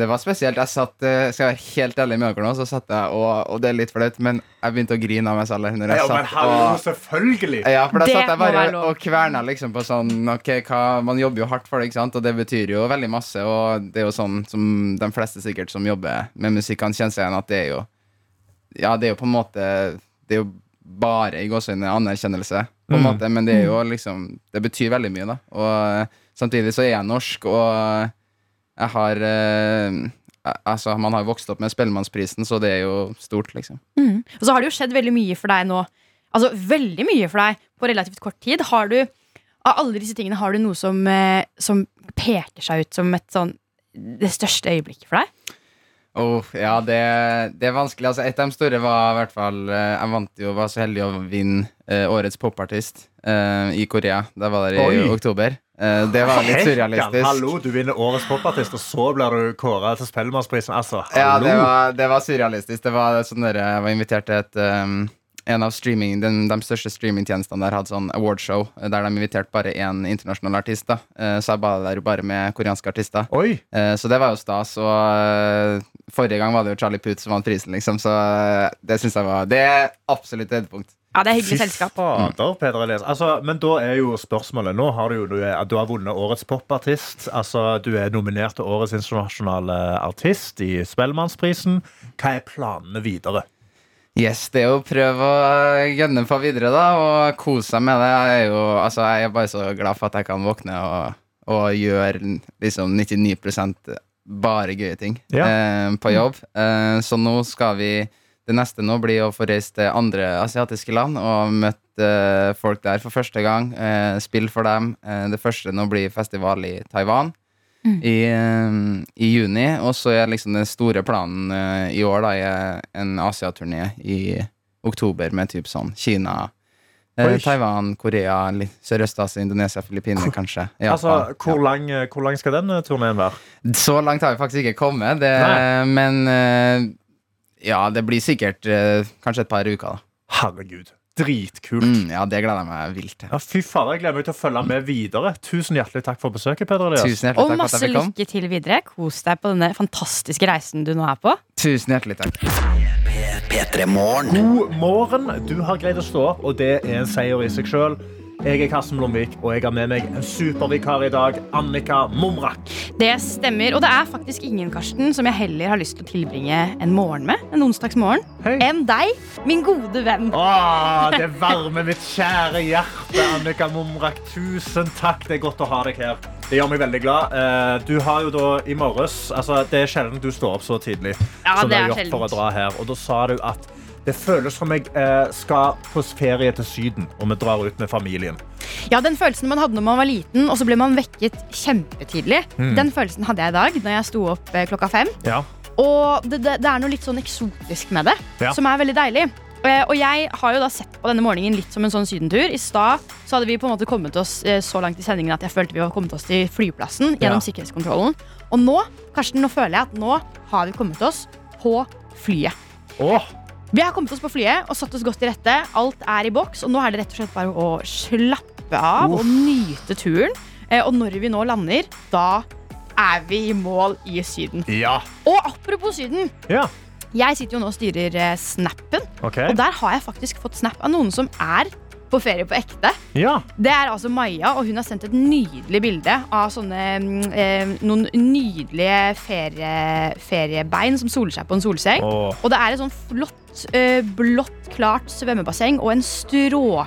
det var spesielt. Jeg satt, eh, skal jeg være helt ærlig med dere nå, så satt jeg og, og det er litt flaut, men jeg begynte å grine av meg selv. Når jeg Ja, men satt hallo, og selvfølgelig! ja, for da Det satt jeg bare og kverna liksom på sånn Ok, hva, man jobber jo hardt for det, ikke sant? Og det betyr jo veldig masse. Og det er jo sånn som de fleste sikkert som jobber med musikk, kan kjenne seg igjen at det er jo Ja, det er jo på en måte Det er jo bare i gåseøynene anerkjennelse, på en Mm. måte, men det er jo liksom Det betyr veldig mye, da. Og samtidig så er jeg norsk, og jeg har eh, Altså, man har jo vokst opp med Spellemannsprisen, så det er jo stort, liksom. Mm. Og så har det jo skjedd veldig mye for deg nå. Altså veldig mye for deg på relativt kort tid. Har du, av alle disse tingene, har du noe som, eh, som peker seg ut som et sånn det største øyeblikket for deg? Oh, ja, det, det er vanskelig. Altså, et av de store var i hvert fall eh, Jeg vant jo, var så heldig å vinne eh, årets popartist eh, i Korea. Da var det i Oi. oktober. Eh, det var litt surrealistisk. Hallo, du vinner Årets popartist, og så blir du kåra til Spellemannsprisen. Altså, Ja, det var, det var surrealistisk. Det var sånn der, Jeg var invitert til et, um, en av streaming, den, de største streamingtjenestene der hadde sånn awardshow der de inviterte bare én internasjonal artist. da Eh, Så jeg bada der bare med koreanske artister. Oi! Eh, Så det var jo stas. Og forrige gang var det jo Charlie Puth som vant prisen, liksom. Så det syns jeg var Det er absolutt høydepunkt. Ja, det er hyggelig selskap. fader, Peder Elias. Altså, men da er jo spørsmålet Nå har du jo du, er, du har vunnet Årets popartist. Altså, du er nominert til Årets internasjonale artist i Spellemannsprisen. Hva er planene videre? Yes, det er å prøve å gønne på videre, da, og kose seg med det. Jeg er jo altså, jeg er bare så glad for at jeg kan våkne og, og gjøre liksom 99 bare gøye ting Ja. eh, på jobb. Eh, så nå skal vi Det neste nå blir å få reist til andre asiatiske land og møtt eh, folk der for første gang. Eh, Spill for dem. Eh, det første nå blir festival i Taiwan. I, eh, I juni, og så er liksom den store planen i år da er en Asia-turné i oktober med typ sånn Kina, Oi. Taiwan, Korea, Sørøst-Asia, Indonesia, Filippinene kanskje. Altså, Japan, hvor, lang, hvor lang skal den turneen være? Så langt har vi faktisk ikke kommet, det, men ja, det blir sikkert eh, kanskje et par uker, da. Herregud. Dritkult. Mm, ja, det gleder jeg meg vilt til. Ja, fy fader, Jeg gleder meg til å følge med videre. Tusen hjertelig takk for besøket. Peder Elias. Tusen hjertelig Og takk for at masse jeg fikk komme. lykke til videre. Kos deg på denne fantastiske reisen du nå er på. Tusen hjertelig takk. God morgen. Du har greid å stå opp, og det er en seier i seg sjøl. Jeg er Karsten Blomvik, og jeg har med meg en supervikar i dag. Annika Mumrak. Det stemmer. Og det er faktisk ingen Karsten som jeg heller har lyst til å tilbringe en morgen med. En onsdagsmorgen. Hei. Enn deg, min gode venn. Åh, det varmer mitt kjære hjerte, Annika Mumrak. Tusen takk. Det er godt å ha deg her. Det gjør meg veldig glad. Eh, Du har jo da i morges altså Det er sjelden du står opp så tidlig Ja, som det er gjort for å dra her. Og da sa du at det føles som jeg eh, skal på ferie til Syden, og vi drar ut med familien. Ja, Den følelsen man hadde når man var liten, og så ble man vekket kjempetidlig. Mm. Den følelsen hadde jeg i dag når jeg sto opp eh, klokka fem. Ja. Og det, det, det er noe litt sånn eksotisk med det, Ja. som er veldig deilig. Eh, Og jeg har jo da sett på denne morgenen litt som en sånn sydentur. I stad så hadde vi på en måte kommet oss så langt i sendingen at jeg følte vi var kommet oss til flyplassen gjennom Ja. sikkerhetskontrollen. Og nå, Karsten, nå føler jeg at nå har vi kommet oss på flyet. Åh, Vi har kommet oss på flyet og satt oss godt til rette. Alt er i boks, og nå er det rett og slett bare å slappe av og nyte turen. Eh, Og når vi nå lander, da er vi i mål i Syden. ja. Og apropos Syden, Ja. jeg sitter jo nå og styrer eh, Snappen, okay. og der har jeg faktisk fått snap av noen som er på ferie på ekte. Ja. Det er altså Maja, og hun har sendt et nydelig bilde av sånne mm, eh, noen nydelige ferie, feriebein som soler seg på en solseng. Oh. Og det er et sånn flott, blått, klart svømmebasseng og en strå...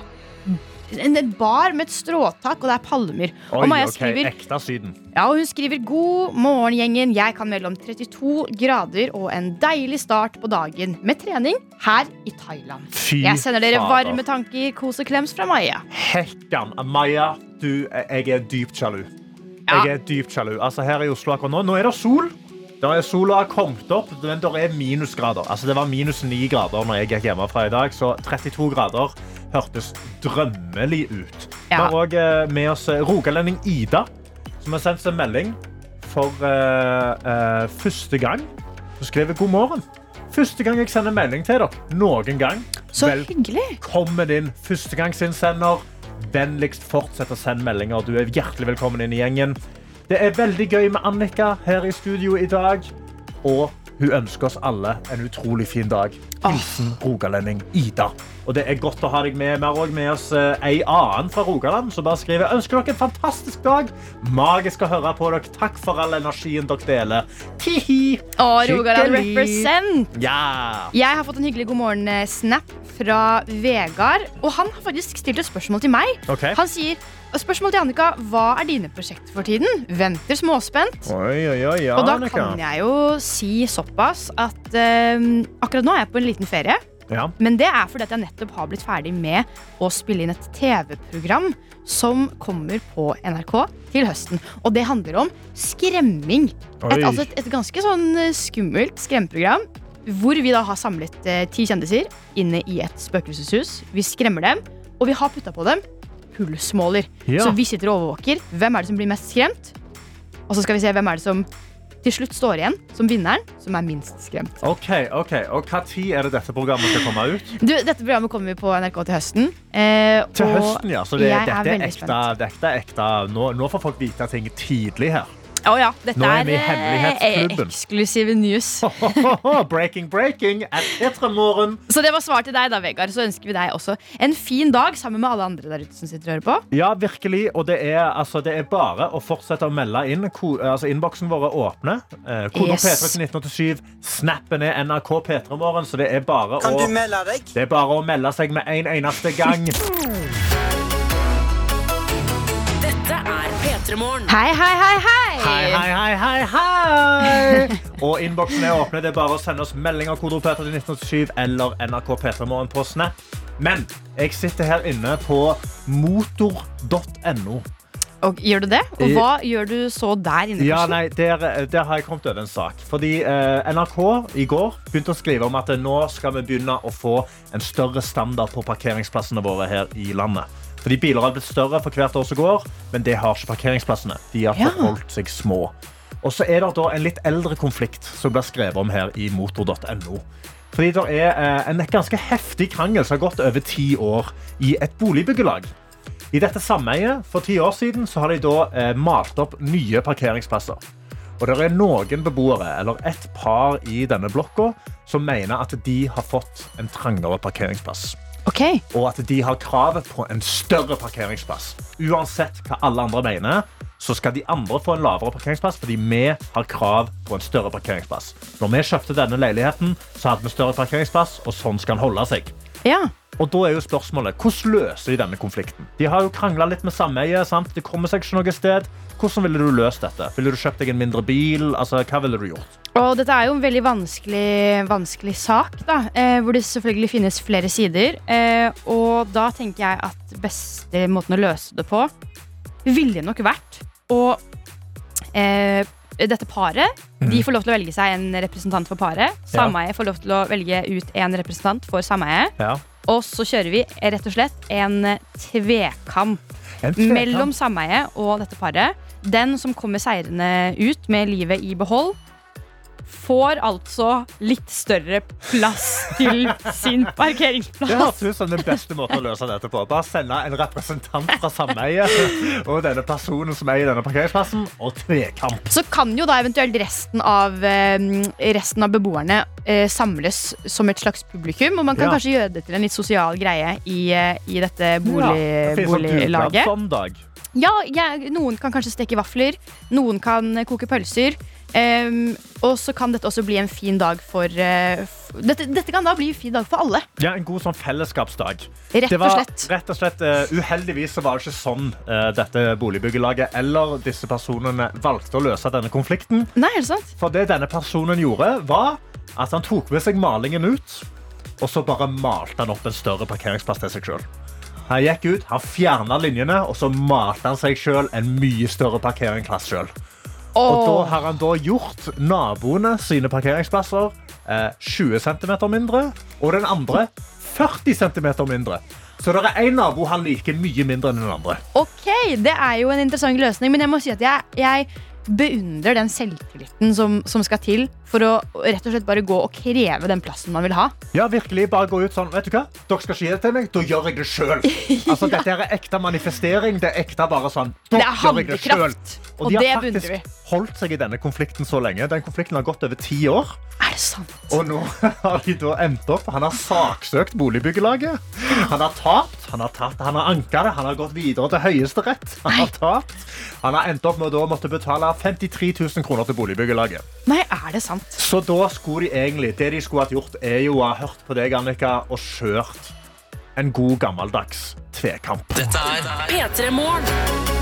En bar med et stråtak, og det er palmer. Oi, og Maja okay. skriver Ekte Syden. ja, og hun skriver God morgen, gjengen. Jeg kan melde om 32 grader og en deilig start på dagen med trening her i Thailand. Fy Jeg sender dere fader. varme tanker, kos og klems fra Maja. Hekkan. Maja, du, jeg er dypt sjalu. Ja. Jeg er dypt sjalu. Altså, her i Oslo akkurat nå, nå er det sol. Der er Sola har kommet opp, men det er minusgrader. Altså, det var minus 9 grader når jeg gikk hjemmefra i dag, så 32 grader hørtes drømmelig ut. Vi har òg med oss eh, rogalending Ida, som har sendt en melding for uh, uh, første gang. Hun skriver god morgen. Første gang jeg sender melding til dere noen gang. Så Vel- hyggelig. Velkommen inn, førstegangsinnsender. Vennligst fortsett å sende meldinger. Du er hjertelig velkommen inn i gjengen. Det er veldig gøy med Annika her i studio i dag. Og hun ønsker oss alle en utrolig fin dag. Hilsen rogalending Ida. Og det er godt å ha deg med. Vi har også med oss eh, ei annen fra Rogaland som bare skriver ønsker dere en fantastisk dag. Magisk å høre på dere. Takk for all energien dere deler. Tihi. Og Rogaland represent. Ja. Jeg har fått en hyggelig god morgen-snap fra Vegard. Og han har faktisk stilt et spørsmål til meg. Okay. Han sier Spørsmål til Annika. Hva er dine prosjekter for tiden? Venter småspent. Oi, oi, oi, ja, Og da Annika. kan jeg jo si såpass at eh, akkurat nå er jeg på en liten ferie. Ja. Men det er fordi at jeg nettopp har blitt ferdig med å spille inn et TV-program som kommer på NRK til høsten. Og det handler om skremming. Et, altså et, et ganske sånn eh, skummelt skremmeprogram. Hvor vi da har samlet eh, ti kjendiser inne i et spøkelseshus. Vi skremmer dem, og vi har putta på dem pulsmåler. Ja. Så vi sitter og overvåker. Hvem er det som blir mest skremt? Og så skal vi se hvem er det som til slutt står igjen som vinneren, som er minst skremt. Ok, ok. Og hva tid er det dette programmet skal komme ut? Du, dette programmet kommer vi på NRK til høsten. Eh, Til høsten, ja. Så det, er dette er veldig ekte. Er ekte. Nå, nå får folk vite ting tidlig her. Å ja, dette Nå er vi i eh, hemmelighetsklubben. eksklusive news. breaking, breaking at Morgen. Så det var svar til deg, da, Vegard. Så ønsker vi deg også en fin dag sammen med alle andre der ute som sitter og hører på. Ja, virkelig. Og det er, altså, det er bare å fortsette å melde inn. Ko, altså, Innboksen vår er åpne. Eh, Koder Yes. P3 til 1987. Snappen er NRK P3 Morgen, så det er bare Kan å du melde deg? det er bare å melde seg med en eneste gang. Dette er P3 Morgen. Hei, hei, hei, hei! Hei, hei, hei, hei, hei! Og innboksen er åpne. Det er bare å sende oss meldinger kodeord P3 til 1987 eller NRK P3 Morgen på Snap. Men jeg sitter her inne på motor.no. Og, gjør du det? Og I- hva gjør du så der inne? Ja, nei, der, der har jeg kommet over en sak. Fordi eh, NRK i går begynte å skrive om at eh, nå skal vi begynne å få en større standard på parkeringsplassene våre her i landet. Fordi Biler har blitt større for hvert år som går, men det har ikke parkeringsplassene. De har forholdt seg små. Og så er det da en litt eldre konflikt som blir skrevet om her i motor.no. Fordi det er eh, en ganske heftig krangel som har gått over ti år i et boligbyggelag. I dette sameiet for ti år siden så har de da eh, malt opp nye parkeringsplasser. Og det er noen beboere, eller et par i denne blokka, som mener at de har fått en trangere parkeringsplass. Ok, Og at de har kravet på en større parkeringsplass. Uansett hva alle andre mener, så skal de andre få en lavere parkeringsplass, fordi vi har krav på en større parkeringsplass. Når vi kjøpte denne leiligheten, så hadde vi større parkeringsplass, og sånn skal den holde seg. ja. Og da er jo spørsmålet, Hvordan løser de denne konflikten? De har jo krangla litt med sameiet. sant? De kommer seg ikke noe sted. Hvordan ville du løst dette? Ville du kjøpt deg en mindre bil? Altså, hva ville du gjort? Og dette er jo en veldig vanskelig, vanskelig sak, da, eh, hvor det selvfølgelig finnes flere sider. Eh, og da tenker jeg at beste måten å løse det på ville nok vært å eh, Dette paret de får lov til å velge seg en representant for paret. Sameiet får lov til å velge ut en representant for sameiet. Ja. Og så kjører vi rett og slett en tvekamp mellom sameiet og dette paret. Den som kommer seirende ut med livet i behold, får altså litt større plass til sin Det parkeringsplass. høres ut som den beste måten å løse dette på. Bare sende en representant fra sameiet og denne personen som er i denne parkeringsplassen, og tvekamp. Så kan jo da eventuelt resten av, eh, resten av beboerne eh, samles som et slags publikum. Og man kan Ja. kanskje gjøre det til en litt sosial greie i, eh, i dette boliglaget. Ja, det boliglaget. Ja, jeg, noen kan kanskje steke vafler, noen kan koke pølser. Ehm, og så kan dette også bli en fin dag for uh, dette, dette kan da bli en fin dag for alle. Ja, en god sånn fellesskapsdag. Rett og var slett. rett og slett uh, Uheldigvis var det ikke sånn uh, dette boligbyggelaget eller disse personene valgte å løse denne konflikten. Nei, er det sant? For det denne personen gjorde, var at han tok med seg malingen ut, og så bare malte han opp en større parkeringsplass til seg sjøl. Han gikk ut, han fjerna linjene, og så malte han seg sjøl en mye større parkeringsplass sjøl. Og da har han da gjort naboene sine parkeringsplasser eh, 20 cm mindre, og den andre 40 cm mindre. Så det er én nabo han liker mye mindre enn den andre. ok, det er jo en interessant løsning, men jeg må si at jeg, jeg beundrer den selvtilliten som, som skal til for å rett og slett bare gå og kreve den plassen man vil ha. Ja, virkelig, bare gå ut sånn, vet du hva? Dere skal ikke gi det til meg, da gjør jeg det sjøl. Altså, dette er ekte manifestering. Det er ekte bare sånn. Da Det er handlekraft, og de det beundrer vi. Holdt seg i denne konflikten så lenge. Den konflikten har gått over ti år. Er det sant? Og nå har de da endt opp Han har saksøkt boligbyggelaget. Han har tapt, han har, tatt, han har anka det, han har gått videre til Høyesterett. Han har tapt. Han har endt opp med å da måtte betale 53 000 kroner til boligbyggelaget. Nei, er det sant? Så da skulle de egentlig Det de skulle ha gjort, er jo å ha hørt på deg, Annika, og kjørt en god, gammeldags tvekamp. P3 Morgen.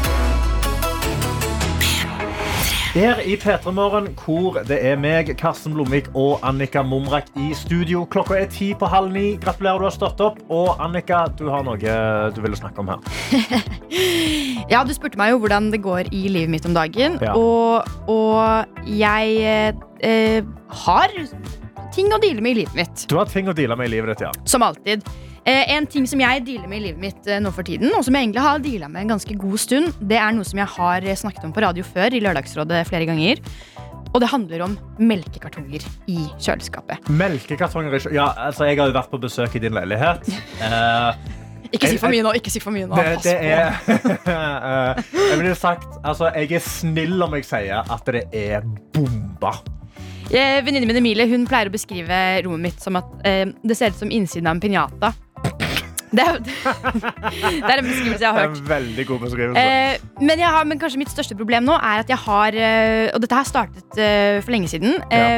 Her i P3 Morgen, hvor det er meg, Karsten Blomvik og Annika Mumrak i studio. Klokka er ti på halv ni. Gratulerer, du har stått opp. Og Annika, du har noe du ville snakke om her. Ja, Du spurte meg jo hvordan det går i livet mitt om dagen. Ja. Og, og jeg eh, har ting å deale med i livet mitt. Du har ting å deale med i livet ditt, ja. Som alltid. Eh, en ting som jeg dealer med i livet mitt eh, nå for tiden, og som jeg egentlig har deala med en ganske god stund, det er noe som jeg har eh, snakket om på radio før, i Lørdagsrådet flere ganger. Og det handler om melkekartonger i kjøleskapet. Melkekartonger i kjøleskapet? Ja, altså, jeg har jo vært på besøk i din leilighet. Uh, Ikke si for mye nå. ikke si for mye nå det, Pass det på. er Jeg ville sagt Altså, jeg er snill om jeg sier at det er bomba. Venninnen min Emilie hun pleier å beskrive rommet mitt som at eh, det ser ut som innsiden av en pinjata. Det er, det er en beskrivelse jeg har Det er hørt. en veldig god beskrivelse. Eh, men, har, men kanskje mitt største problem nå er at jeg har eh, Og dette her startet eh, for lenge siden. Ja.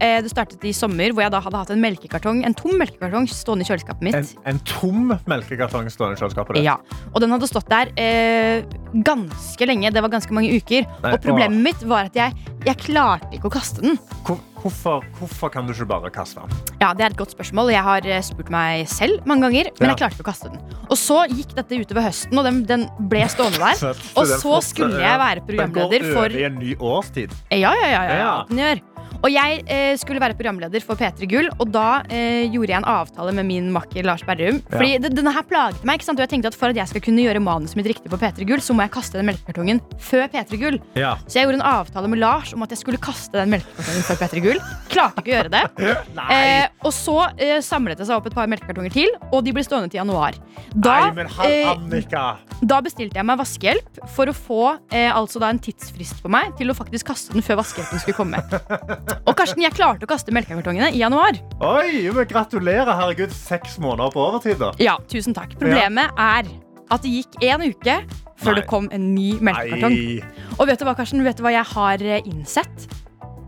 eh, det startet i sommer, hvor jeg da hadde hatt en melkekartong En tom melkekartong stående i kjøleskapet mitt. en, en tom melkekartong stående i kjøleskapet. ditt. Ja, Og den hadde stått der eh, ganske lenge. Det var ganske mange uker. Nei, og problemet mitt var at jeg, jeg klarte ikke å kaste den. Hvor- Hvorfor, hvorfor kan du ikke bare kaste den? Ja, Det er et godt spørsmål. Jeg har eh, spurt meg selv mange ganger, men Ja. jeg klarte ikke å kaste den. Og så gikk dette utover høsten, og den, den ble stående der. Så- Og så skulle jeg være programleder Den går for over i en ny årstid. Ja, ja, ja, ja, ja. Ja. den gjør. Og jeg eh, skulle være programleder for P3 Gull, og da eh, gjorde jeg en avtale med min makker Lars Berrum. Ja. Fordi det- denne her plaget meg, ikke sant? og jeg tenkte at for at jeg skal kunne gjøre manuset mitt riktig på P3 Gull, så må jeg kaste den melkekartongen før P3 Gull. Ja. Så jeg gjorde en avtale med Lars om at jeg skulle kaste den melkekartongen før P3 Gull. Klarte ikke å gjøre det. Eh, og så eh, samlet det seg opp et par melkekartonger til, og de ble stående til januar. Da, Nei, men eh, da bestilte jeg meg vaskehjelp for å få eh, altså da en tidsfrist på meg til å faktisk kaste den før vaskehjelpen skulle komme. Og Karsten, jeg klarte å kaste melkekartongene i januar. Oi, men gratulerer. Herregud, seks måneder på overtid, da. Ja, tusen takk. Problemet er at det gikk en uke før Nei. det kom en ny melkekartong. Nei. Og vet du hva, Karsten? Vet du hva jeg har eh, innsett?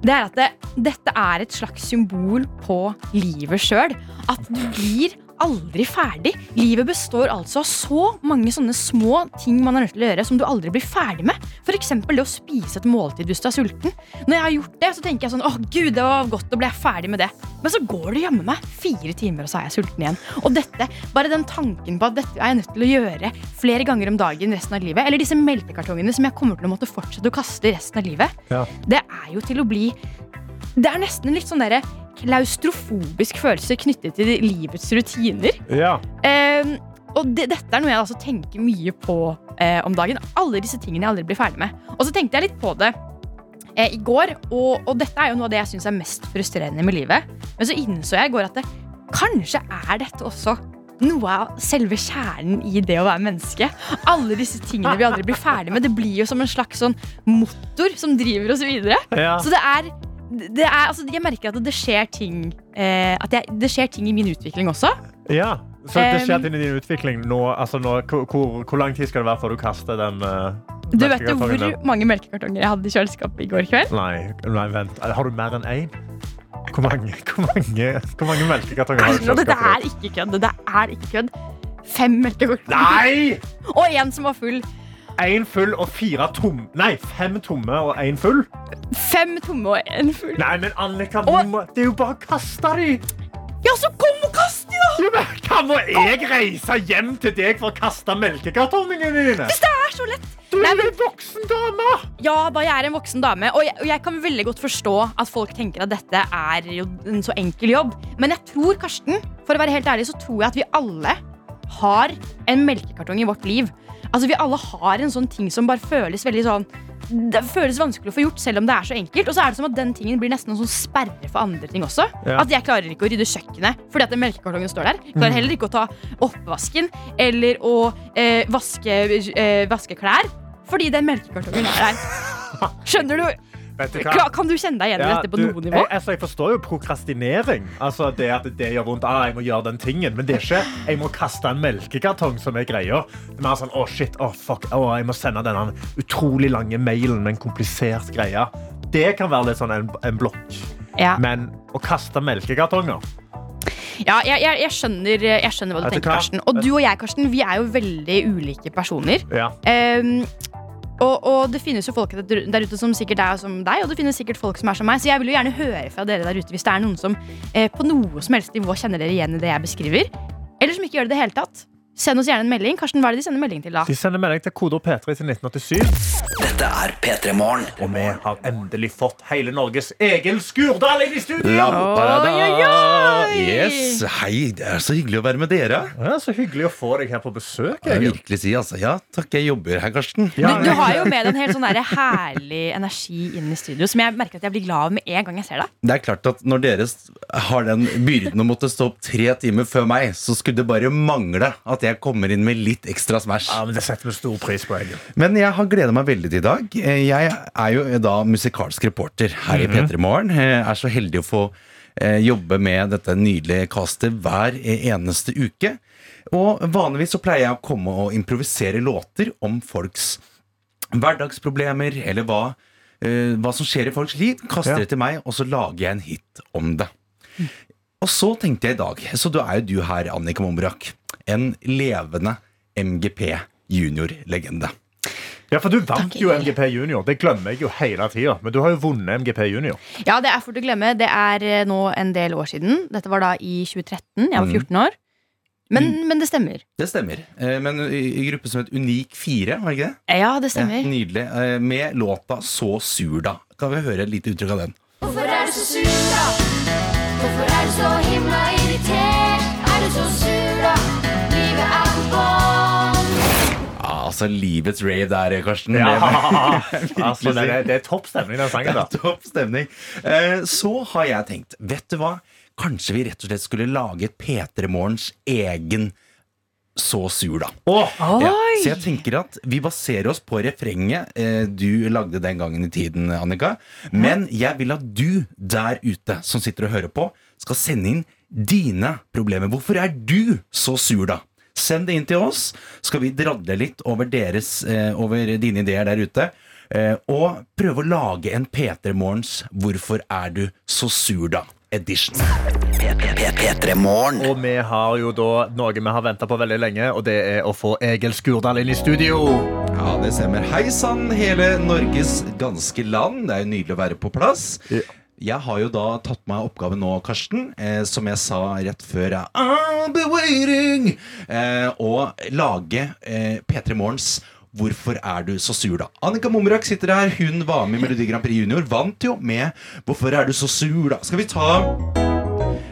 Det er at det, dette er et slags symbol på livet sjøl. At du blir aldri ferdig. Livet består altså av så mange sånne små ting man er nødt til å gjøre som du aldri blir ferdig med. F.eks. det å spise et måltid hvis du er sulten. Når jeg har gjort det, så tenker jeg sånn åh gud, det var godt, da ble jeg ferdig med det. Men så går det jammen meg fire timer, og så er jeg sulten igjen. Og dette, bare den tanken på at dette er jeg nødt til å gjøre flere ganger om dagen resten av livet, eller disse melkekartongene som jeg kommer til å måtte fortsette å kaste resten av livet, Ja. det er jo til å bli Det er nesten litt sånn derre klaustrofobisk følelse knyttet til livets rutiner. Ja. Eh, og det, dette er noe jeg altså tenker mye på eh, om dagen. Alle disse tingene jeg aldri blir ferdig med. Og så tenkte jeg litt på det eh, i går, og, og dette er jo noe av det jeg syns er mest frustrerende med livet. Men så innså jeg i går at det, kanskje er dette også noe av selve kjernen i det å være menneske. Alle disse tingene vi aldri blir ferdig med. Det blir jo som en slags sånn motor som driver oss videre. Ja. Så det er, det er altså, Jeg merker at det skjer ting eh, At jeg, det skjer ting i min utvikling også. ja. Så det skjer ting i din utvikling nå, altså nå hvor, hvor, lang tid skal det være før du kaster den uh, Du vet jo hvor din? mange melkekartonger jeg hadde i kjøleskapet i går kveld? Nei, nei, vent. Har du mer enn én? Hvor mange, hvor mange, hvor mange melkekartonger har du i kjøleskapet? Det er ikke kødd. Det er ikke kødd. Fem melkekartonger. Nei! Og en som var full. Én full og fire tomme. Nei, fem tomme og én full. Fem tomme og en full. Nei, men Annika, du Og- må, det er jo bare å kaste de. Ja, så kom og kast de, da! Ja, men Hva må jeg reise hjem til deg for å kaste melkekartongene dine? Hvis Det er så lett. Du er en voksen dame. Ja, da jeg er en voksen dame. Og jeg, og jeg kan veldig godt forstå at folk tenker at dette er jo en så enkel jobb. Men jeg tror, Karsten, for å være helt ærlig, så tror jeg at vi alle har en melkekartong i vårt liv. Altså, Vi alle har en sånn ting som bare føles veldig sånn det føles vanskelig å få gjort, selv om det er så enkelt. Og så er det som at den tingen blir nesten en sånn sperre for andre ting også. Ja. At jeg klarer ikke å rydde kjøkkenet fordi at melkekartongen står der. Klarer heller ikke å ta oppvasken eller å eh, vaske, eh, vaske klær fordi den melkekartongen er der. Skjønner du? Du Kan du kjenne deg igjen i Ja, dette på noe nivå? Jeg, altså, jeg forstår jo prokrastinering. Altså det at det gjør vondt. Ah, jeg må gjøre den tingen. Men det er ikke jeg må kaste en melkekartong som er greia. Er mer sånn, å shit, å fuck, oh, jeg må sende denne utrolig lange mailen med en komplisert greie. Det kan være litt sånn en, en blokk. Ja, Men å kaste melkekartonger ja jeg, jeg, jeg, skjønner, jeg skjønner hva du tenker. Karsten. Og du og jeg, Karsten, vi er jo veldig ulike personer. ja. Ehm, og, og det finnes jo folk der ute som sikkert er som deg, og det finnes sikkert folk som er som meg. Så jeg vil jo gjerne høre fra dere der ute hvis det er noen som eh, på noe som helst nivå kjenner dere igjen i det jeg beskriver. Eller som ikke gjør det i det hele tatt. Send oss gjerne en melding. Karsten, hva er det de sender melding til da? De sender melding til kodeord P3 til 1987. Dette er P3 Morgen. Og vi har endelig fått hele Norges Egil Skurdal inn i studio! Oi, oi, oi! Yes, Hei, det er så hyggelig å være med dere. Ja, så hyggelig å få deg her på besøk. Jeg vil virkelig si altså, Ja, takk, jeg jobber her, Karsten. Du, du har jo med deg en helt sånn der herlig energi inn i studio, som jeg merker at jeg blir glad av med en gang jeg ser deg. Det er klart at Når dere har den byrden å måtte stå opp tre timer før meg, så skulle det bare mangle at jeg kommer inn med litt ekstra smash. Ja, men Det setter vi stor pris på, Egil. Men jeg har gleda meg veldig til i dag. Eh, Jeg er jo da musikalsk reporter her i P3 Morgen. Er så heldig å få eh, jobbe med dette nydelige castet hver eneste uke. Og vanligvis så pleier jeg å komme og improvisere låter om folks hverdagsproblemer, eller hva, eh, hva som skjer i folks liv. Kaster Ja. det til meg, og så lager jeg en hit om det. Og så tenkte jeg i dag, så da er jo du her, Annika Momrak, en levende MGP junior-legende. Ja, for du vant Takk, jo MGP Junior. Det glemmer jeg jo hele tida. Men du har jo vunnet MGP Junior. Ja, det er fort å glemme. Det er eh, nå en del år siden. Dette var da i 2013. Jeg var 14 år. Men, men det stemmer. Det stemmer. Eh, Men i, gruppe som het Unik 4, var det ikke det? Ja, det Ja, stemmer. nydelig. Eh, Med låta Så sur, da. Kan vi høre et lite uttrykk av den? Hvorfor er du så sur da? Hvorfor er du så himla irritert? Er du så sur altså livets rave der, Karsten. altså, det, er, det er topp stemning, den sangen. Det da topp stemning. Eh, Så har jeg tenkt, vet du hva? Kanskje vi rett og slett skulle lage P3 Morgens egen Så sur, da. Oh, Ja, så jeg tenker at vi baserer oss på refrenget eh, du lagde den gangen i tiden, Annika. Men jeg vil at du der ute som sitter og hører på, skal sende inn dine problemer. Hvorfor er du så sur, da? Send det inn til oss, skal vi dradle litt over, deres, eh, over dine ideer der ute. Eh, og prøve å lage en P3 Morgens 'Hvorfor er du så sur', da? Edition. P3 Morgen. Og vi har jo da noe vi har venta på veldig lenge, og det er å få Egil Skurdal inn i studio. Ja, det stemmer. Hei sann, hele Norges ganske land. Det er jo nydelig å være på plass. Ja. Jeg har jo da tatt meg oppgaven nå, Karsten, eh, som jeg sa rett før jeg I'll be waiting! Eh, å lage eh, P3 Morgens Hvorfor er du så sur, da? Annika Mumrak sitter her. Hun var med i Melodi Grand Prix Junior. Vant jo med Hvorfor er du så sur, da? Skal vi ta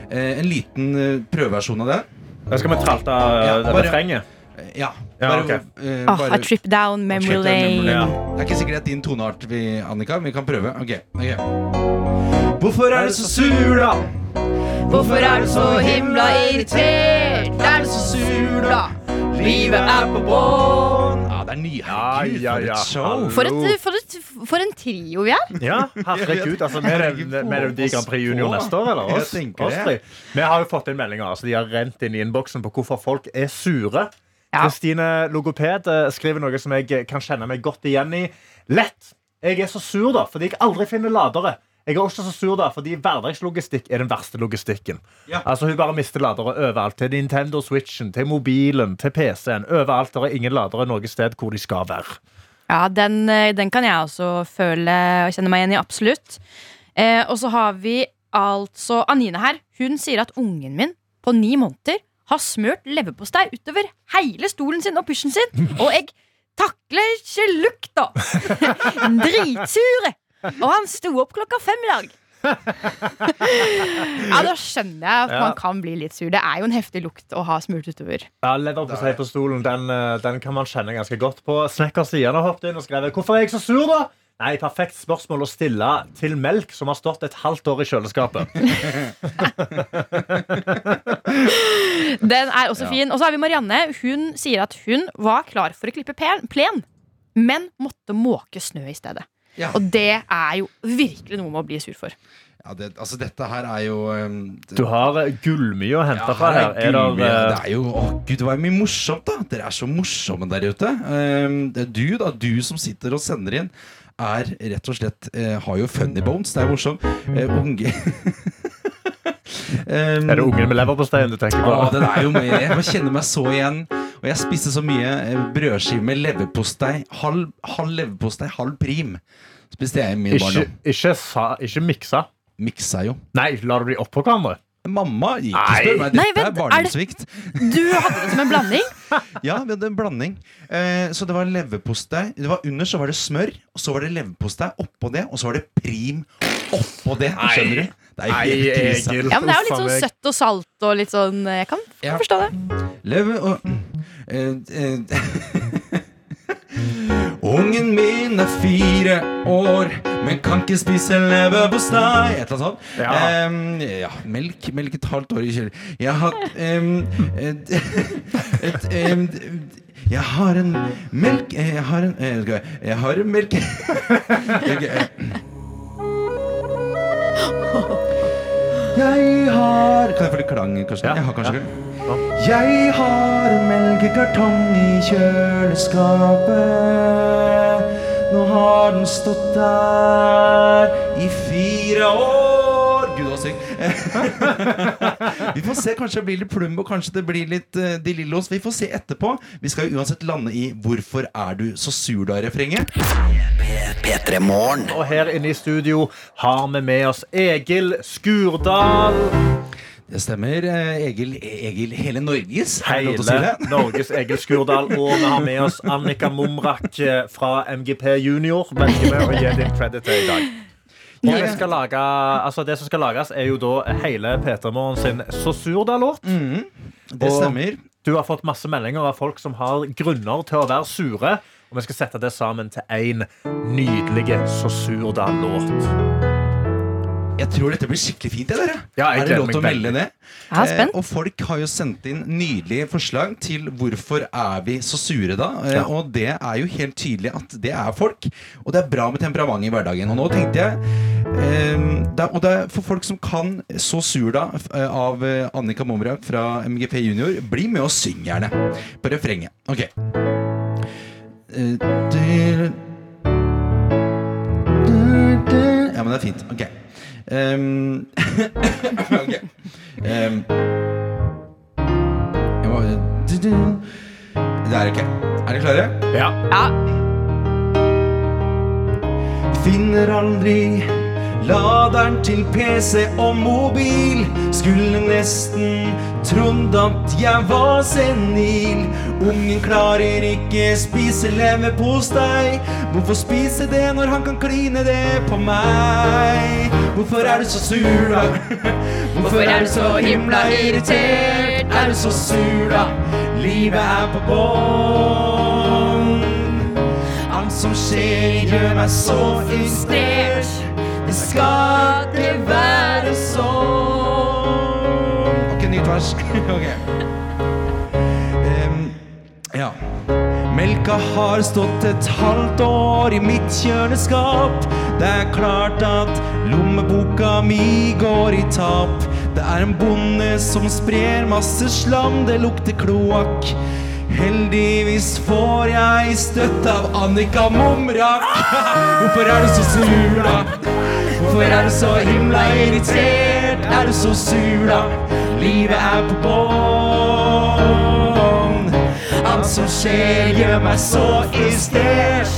eh, en liten eh, prøveversjon av det? Da skal vi tralte Ja, uh, bare- refrenget. Eh, Ja. Ja, bare, ok. eh, Ah, bare- a trip down memory Trip down memory lane. Ja. Det er ikke sikkert det er din toneart, vi, Annika. Vi kan prøve. Ok, ok Hvorfor er du så sur, da? Hvorfor er du så himla irritert? Er du så sur, da? Livet er på bånn. Ja, det er ny. Ja, ja, ja, for ja. et show. For, et, for, et, for en trio vi er. Ja, herregud. Altså, Herregud, den- få Melodi Grand Prix Junior neste år, eller? Oss, tenker oss det. Vi har jo fått inn meldinger. Altså, de har rent inn i innboksen på hvorfor folk er sure. Ja. Kristine Logoped eh, skriver noe som jeg kan kjenne meg godt igjen i. Lett. Jeg er så sur da, fordi jeg aldri finner ladere. Jeg er også så sur da, fordi hverdagslogistikk er den verste logistikken. Ja. Altså Hun bare mister ladere overalt. Til Nintendo Switchen, til mobilen, til PC-en. Overalt. Det er ingen ladere noe sted hvor de skal være. Ja, den, eh, den kan jeg også føle og kjenne meg igjen i, absolutt. Eh, og så har vi altså Anine her. Hun sier at ungen min på ni måneder har smørt leverpostei utover hele stolen sin og pysjen sin. Og jeg takler ikke lukta! Dritsure! Og han sto opp klokka fem i dag. ja, da skjønner jeg at Ja. man kan bli litt sur. Det er jo en heftig lukt å ha smurt utover. Ja, Leverpostei på stolen den, eh, den kan man kjenne ganske godt på. Snekker Stian har hoppet inn og skrevet 'Hvorfor er jeg så sur', da? Nei, Perfekt spørsmål å stille til melk som har stått et halvt år i kjøleskapet. Den er også fin. Og så har vi Marianne. Hun sier at hun var klar for å klippe plen, men måtte måke snø i stedet. Ja. Og det er jo virkelig noe med å bli sur for. Ja, det, altså, dette her er jo um, det, Du har eh, gullmye å hente ja, fra her. er Er det eh, er jo Å, gud, det var mye morsomt, da. Dere er så morsomme der ute. Um, det er du, da. Du som sitter og sender inn, er rett og slett eh, Har jo funny bones. Det er morsomt. Eh, unge um, er det ungen med leverposteien du tenker på? Ja den er jo med. Jeg kjenner meg så igjen. Og jeg spiste så mye eh, brødskive med leverpostei. Halv, halv leverpostei, halv prim. Spiste jeg i min Ikke, barndom. ikke, sa, ikke miksa. Miksa jo. Nei, la det bli oppå hverandre. Mamma, ikke Nei. spør meg. Nei, Dette er vent, er det- barndomssvikt. Du hadde det som en blanding. Ja, vi hadde en blanding. Eh, så det var leverpostei. Det var Under så var det smør, og så var det leverpostei oppå det, og så var det prim oppå det. Skjønner du? Det er jo helt krise. Ja, men Det er jo litt sånn søtt og salt og litt sånn Jeg kan, kan Ja. forstå det. Løve og eh, eh, Ungen min er fire år, men kan ikke spise leverpostei. Et eller annet sånt. Ja. Um, ja, melk, melk et halvt år i kjøler. Jeg har um, et, et, et, Jeg har en melk Jeg har en eh, jeg, jeg har en melk Jeg, eh. Jeg har Kan jeg få litt klang, kanskje? Ja, Jeg har kanskje ja. Jeg har en melkekartong i kjøleskapet. Nå har den stått der i fire år. Vi får se. Kanskje det blir litt Plumbo, kanskje det blir litt uh, De Lillos. Vi får se etterpå. Vi skal jo uansett lande i 'Hvorfor er du så sur da?'-refrenget. Og her inne i studio har vi med oss Egil Skurdal. Det stemmer. eh, Egil, Egil hele Norges. Er å si Hele? Norges Egil Skurdal. Og vi har med oss Annika Mumrak eh, fra MGP Junior. Velger vi å gi din credit til i dag. Og det, skal lage, altså det som skal lages, er jo da hele P3 Morgen sin Så sur da-låt. Det Og- stemmer. Du har fått masse meldinger av folk som har grunner til å være sure. Og vi skal sette det sammen til én nydelig Så sur da-låt. Jeg tror dette blir skikkelig fint. Ja, dere. Ja, jeg er det lov til å melde ned? det? Jeg er spent. Eh, og folk har jo sendt inn nydelige forslag til hvorfor er vi så sure da. Eh, Ja. Og det er jo helt tydelig at det er folk. Og det er bra med temperament i hverdagen. Og nå tenkte jeg eh, det Og det er for folk som kan Så sur da eh, av eh, Annika Momrak fra MGP Junior, bli med og syng gjerne på refrenget. Ok. Eh, Ja, men det er fint. Ok. Ehm, ok. um, jeg må. Det er ok. Er dere klare? Ja. Ja. Finner aldri laderen til PC og mobil. Skulle nesten trodd at jeg var senil. Ungen klarer ikke spise leverpostei. Hvorfor spise det når han kan kline det på meg? Hvorfor er du så sur, da? Hvorfor er du så himla irritert? Er du så sur, da? Livet er på bånn. Alt som skjer gjør meg så frustrert skal ikke være sånn. Ok, nytt vers. Ok. Um, Ja. Melka har stått et halvt år i mitt kjøleskap. Det er klart at lommeboka mi går i tap. Det er en bonde som sprer masse slam. Det lukter kloakk. Heldigvis får jeg støtte av Annika Mumrak. Hvorfor er du så sur, da? Hvorfor er du så himla irritert? Er du så sur, da? Livet er på bånn. Alt som skjer, gjør meg så irritert.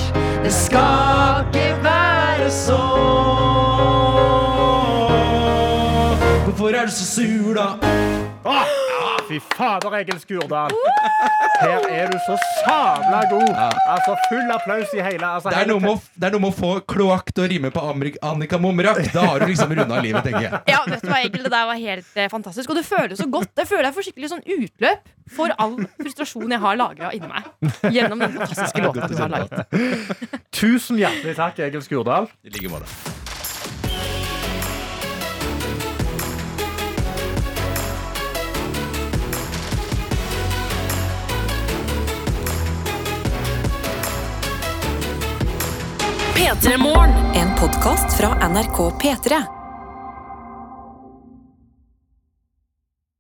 Det skal ikke være sånn. Hvorfor er du så sur, da? Ah, fy fader, Egil Skurdal. Her er du så sabla god. Altså, Full applaus i hele altså, Det er, noe med, å- det er noe med å få kloakk til å rime på Amrik- Annika Momrak. Da har du liksom runda livet, tenker jeg. Ja, vet du hva, Egil, Det der var helt eh, fantastisk. Og det føles så godt. Jeg føler jeg får skikkelig sånn utløp for all frustrasjon jeg har lagra inni meg. Gjennom den fantastiske låta du har laget. Tusen hjertelig takk, Egil Skurdal. I like måte. P3 Morgen. En podkast fra NRK P3.